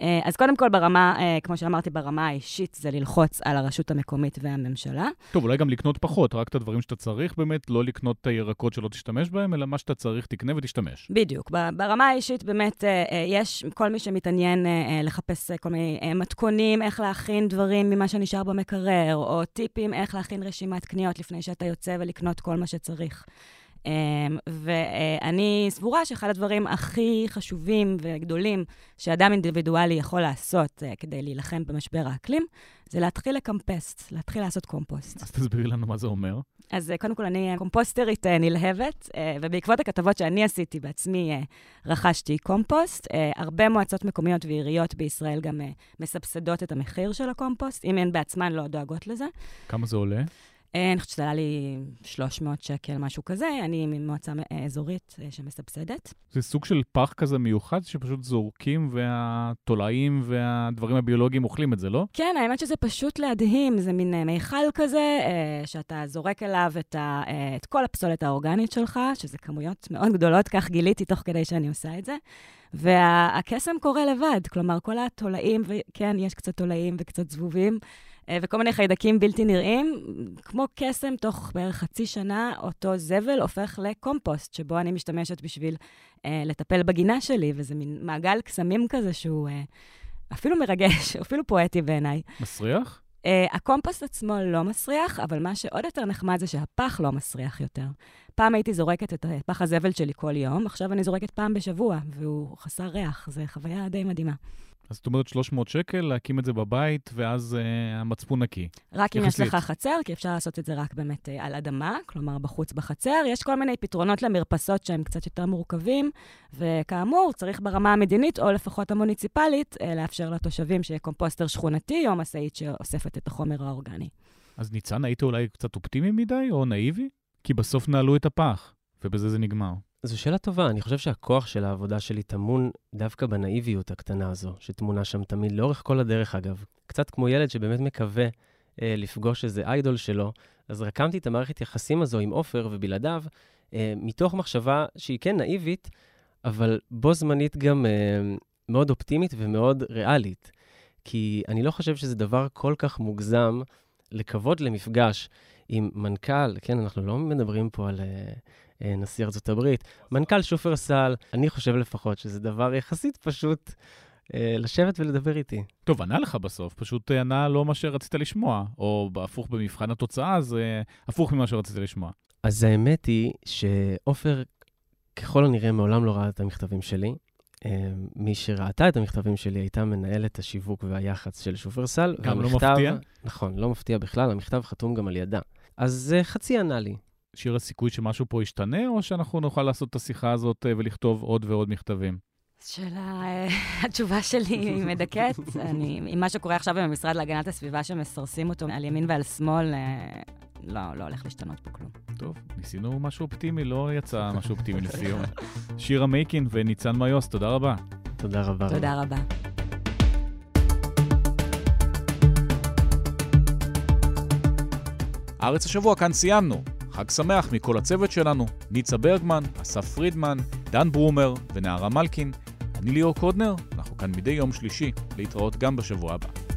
I: אה, אז קודם כל, ברמה, אה, כמו שאמרתי, ברמה האישית, זה ללחוץ על הרשות המקומית והממשלה.
B: טוב, אולי גם לקנות פחות, רק את הדברים שאתה צריך באמת, לא לקנות את הירקות שלא תשתמש בהם, אלא מה שאתה צריך, תקנה ותשתמש.
I: בדיוק. ברמה האישית, באמת, אה, יש כל מי שמתעניין לחפש כל מיני מתכונים, איך להכין דברים ממה שנשאר במקרר, או טיפים איך להכין רשימת קניות לפני שאתה יוצא ולקנות כל מה שצריך. אמ, ואני סבורה שאחד הדברים הכי חשובים וגדולים שאדם אינדיבידואלי יכול לעשות אה, כדי להילחם במשבר האקלים, זה להתחיל לקמפסט, להתחיל לעשות קומפוסט.
B: אז תסבירי לנו מה זה אומר.
I: אז אה, קודם כל, אני קומפוסטרית אה, נלהבת, ובעקבות הכתבות שאני עשיתי בעצמי, רכשתי קומפוסט. הרבה מועצות מקומיות ועיריות בישראל גם מסבסדות את המחיר של הקומפוסט, אם הן בעצמן לא דואגות לזה.
B: כמה זה עולה?
I: אה, אני חושבת שזה עלה לי 300 שקל, משהו כזה. אני ממועצה אה, אזורית אה, שמסבסדת.
B: זה סוג של פח כזה מיוחד, שפשוט זורקים והתולעים והדברים הביולוגיים אוכלים את זה, לא?
I: כן, האמת שזה פשוט להדהים. זה מין מיכל כזה, שאתה זורק אליו את, ה, את כל הפסולת האורגנית שלך, שזה כמויות מאוד גדולות, כך גיליתי תוך כדי שאני עושה את זה. והקסם קורה לבד, כלומר, כל התולעים, וכן, יש קצת תולעים וקצת זבובים. אה, וכל מיני חיידקים בלתי נראים. כמו קסם, תוך בערך חצי שנה, אותו זבל הופך לקומפוסט, שבו אני משתמשת בשביל אה, לטפל בגינה שלי, וזה מין מעגל קסמים כזה שהוא אה, אפילו מרגש, אפילו פואטי בעיניי.
B: מסריח?
I: Uh, הקומפוסט עצמו לא מסריח, אבל מה שעוד יותר נחמד זה שהפח לא מסריח יותר. פעם הייתי זורקת את פח הזבל שלי כל יום, עכשיו אני זורקת פעם בשבוע, והוא חסר ריח, זו חוויה די מדהימה.
B: אז זאת אומרת 300 שקל, להקים את זה בבית, ואז uh, המצפון נקי.
I: רק אם יש לך חצר, כי אפשר לעשות את זה רק באמת uh, על אדמה, כלומר בחוץ בחצר. יש כל מיני פתרונות למרפסות שהם קצת יותר מורכבים, וכאמור, צריך ברמה המדינית, או לפחות המוניציפלית, uh, לאפשר לתושבים שיהיה קומפוסטר שכונתי, או משאית שאוספת את החומר האורגני.
B: אז ניצן, היית אולי קצת אופטימי מדי, או נאיבי? כי בסוף נעלו את הפח, ובזה זה נגמר.
J: זו שאלה טובה. אני חושב שהכוח של העבודה שלי טמון דווקא בנאיביות הקטנה הזו, שטמונה שם תמיד, לאורך כל הדרך אגב. קצת כמו ילד שבאמת מקווה אה, לפגוש איזה איידול שלו, אז רקמתי את המערכת יחסים הזו עם עופר ובלעדיו, אה, מתוך מחשבה שהיא כן נאיבית, אבל בו זמנית גם אה, מאוד אופטימית ומאוד ריאלית. כי אני לא חושב שזה דבר כל כך מוגזם לקוות למפגש עם מנכ"ל, כן, אנחנו לא מדברים פה על... אה, נשיא ארצות הברית. מנכ"ל שופרסל, אני חושב לפחות שזה דבר יחסית פשוט אה, לשבת ולדבר איתי.
B: טוב, ענה לך בסוף, פשוט אה, ענה לא מה שרצית לשמוע, או הפוך במבחן התוצאה, זה הפוך ממה שרצית לשמוע.
J: אז האמת היא שעופר, ככל הנראה, מעולם לא ראה את המכתבים שלי. מי שראתה את המכתבים שלי הייתה מנהלת השיווק והיח"צ של שופרסל.
B: גם לא והמכתב, לא מפתיע?
J: נכון, לא מפתיע בכלל, המכתב חתום גם על ידה. אז חצי ענה לי.
B: שיר הסיכוי שמשהו פה ישתנה, או שאנחנו נוכל לעשות את השיחה הזאת אה, ולכתוב עוד ועוד מכתבים?
I: שאלה, אה, התשובה שלי היא מדכאת. אני, עם מה שקורה עכשיו עם המשרד להגנת הסביבה, שמסרסים אותו על ימין ועל שמאל, אה, לא, לא הולך להשתנות פה כלום.
B: טוב, ניסינו משהו אופטימי, לא יצא משהו אופטימי לסיום. שירה מייקין וניצן מיוס, תודה רבה.
J: תודה רבה.
I: תודה רבה.
B: הארץ השבוע כאן סיימנו. חג שמח מכל הצוות שלנו, ניצה ברגמן, אסף פרידמן, דן ברומר ונערה מלקין. אני ליאור קודנר, אנחנו כאן מדי יום שלישי, להתראות גם בשבוע הבא.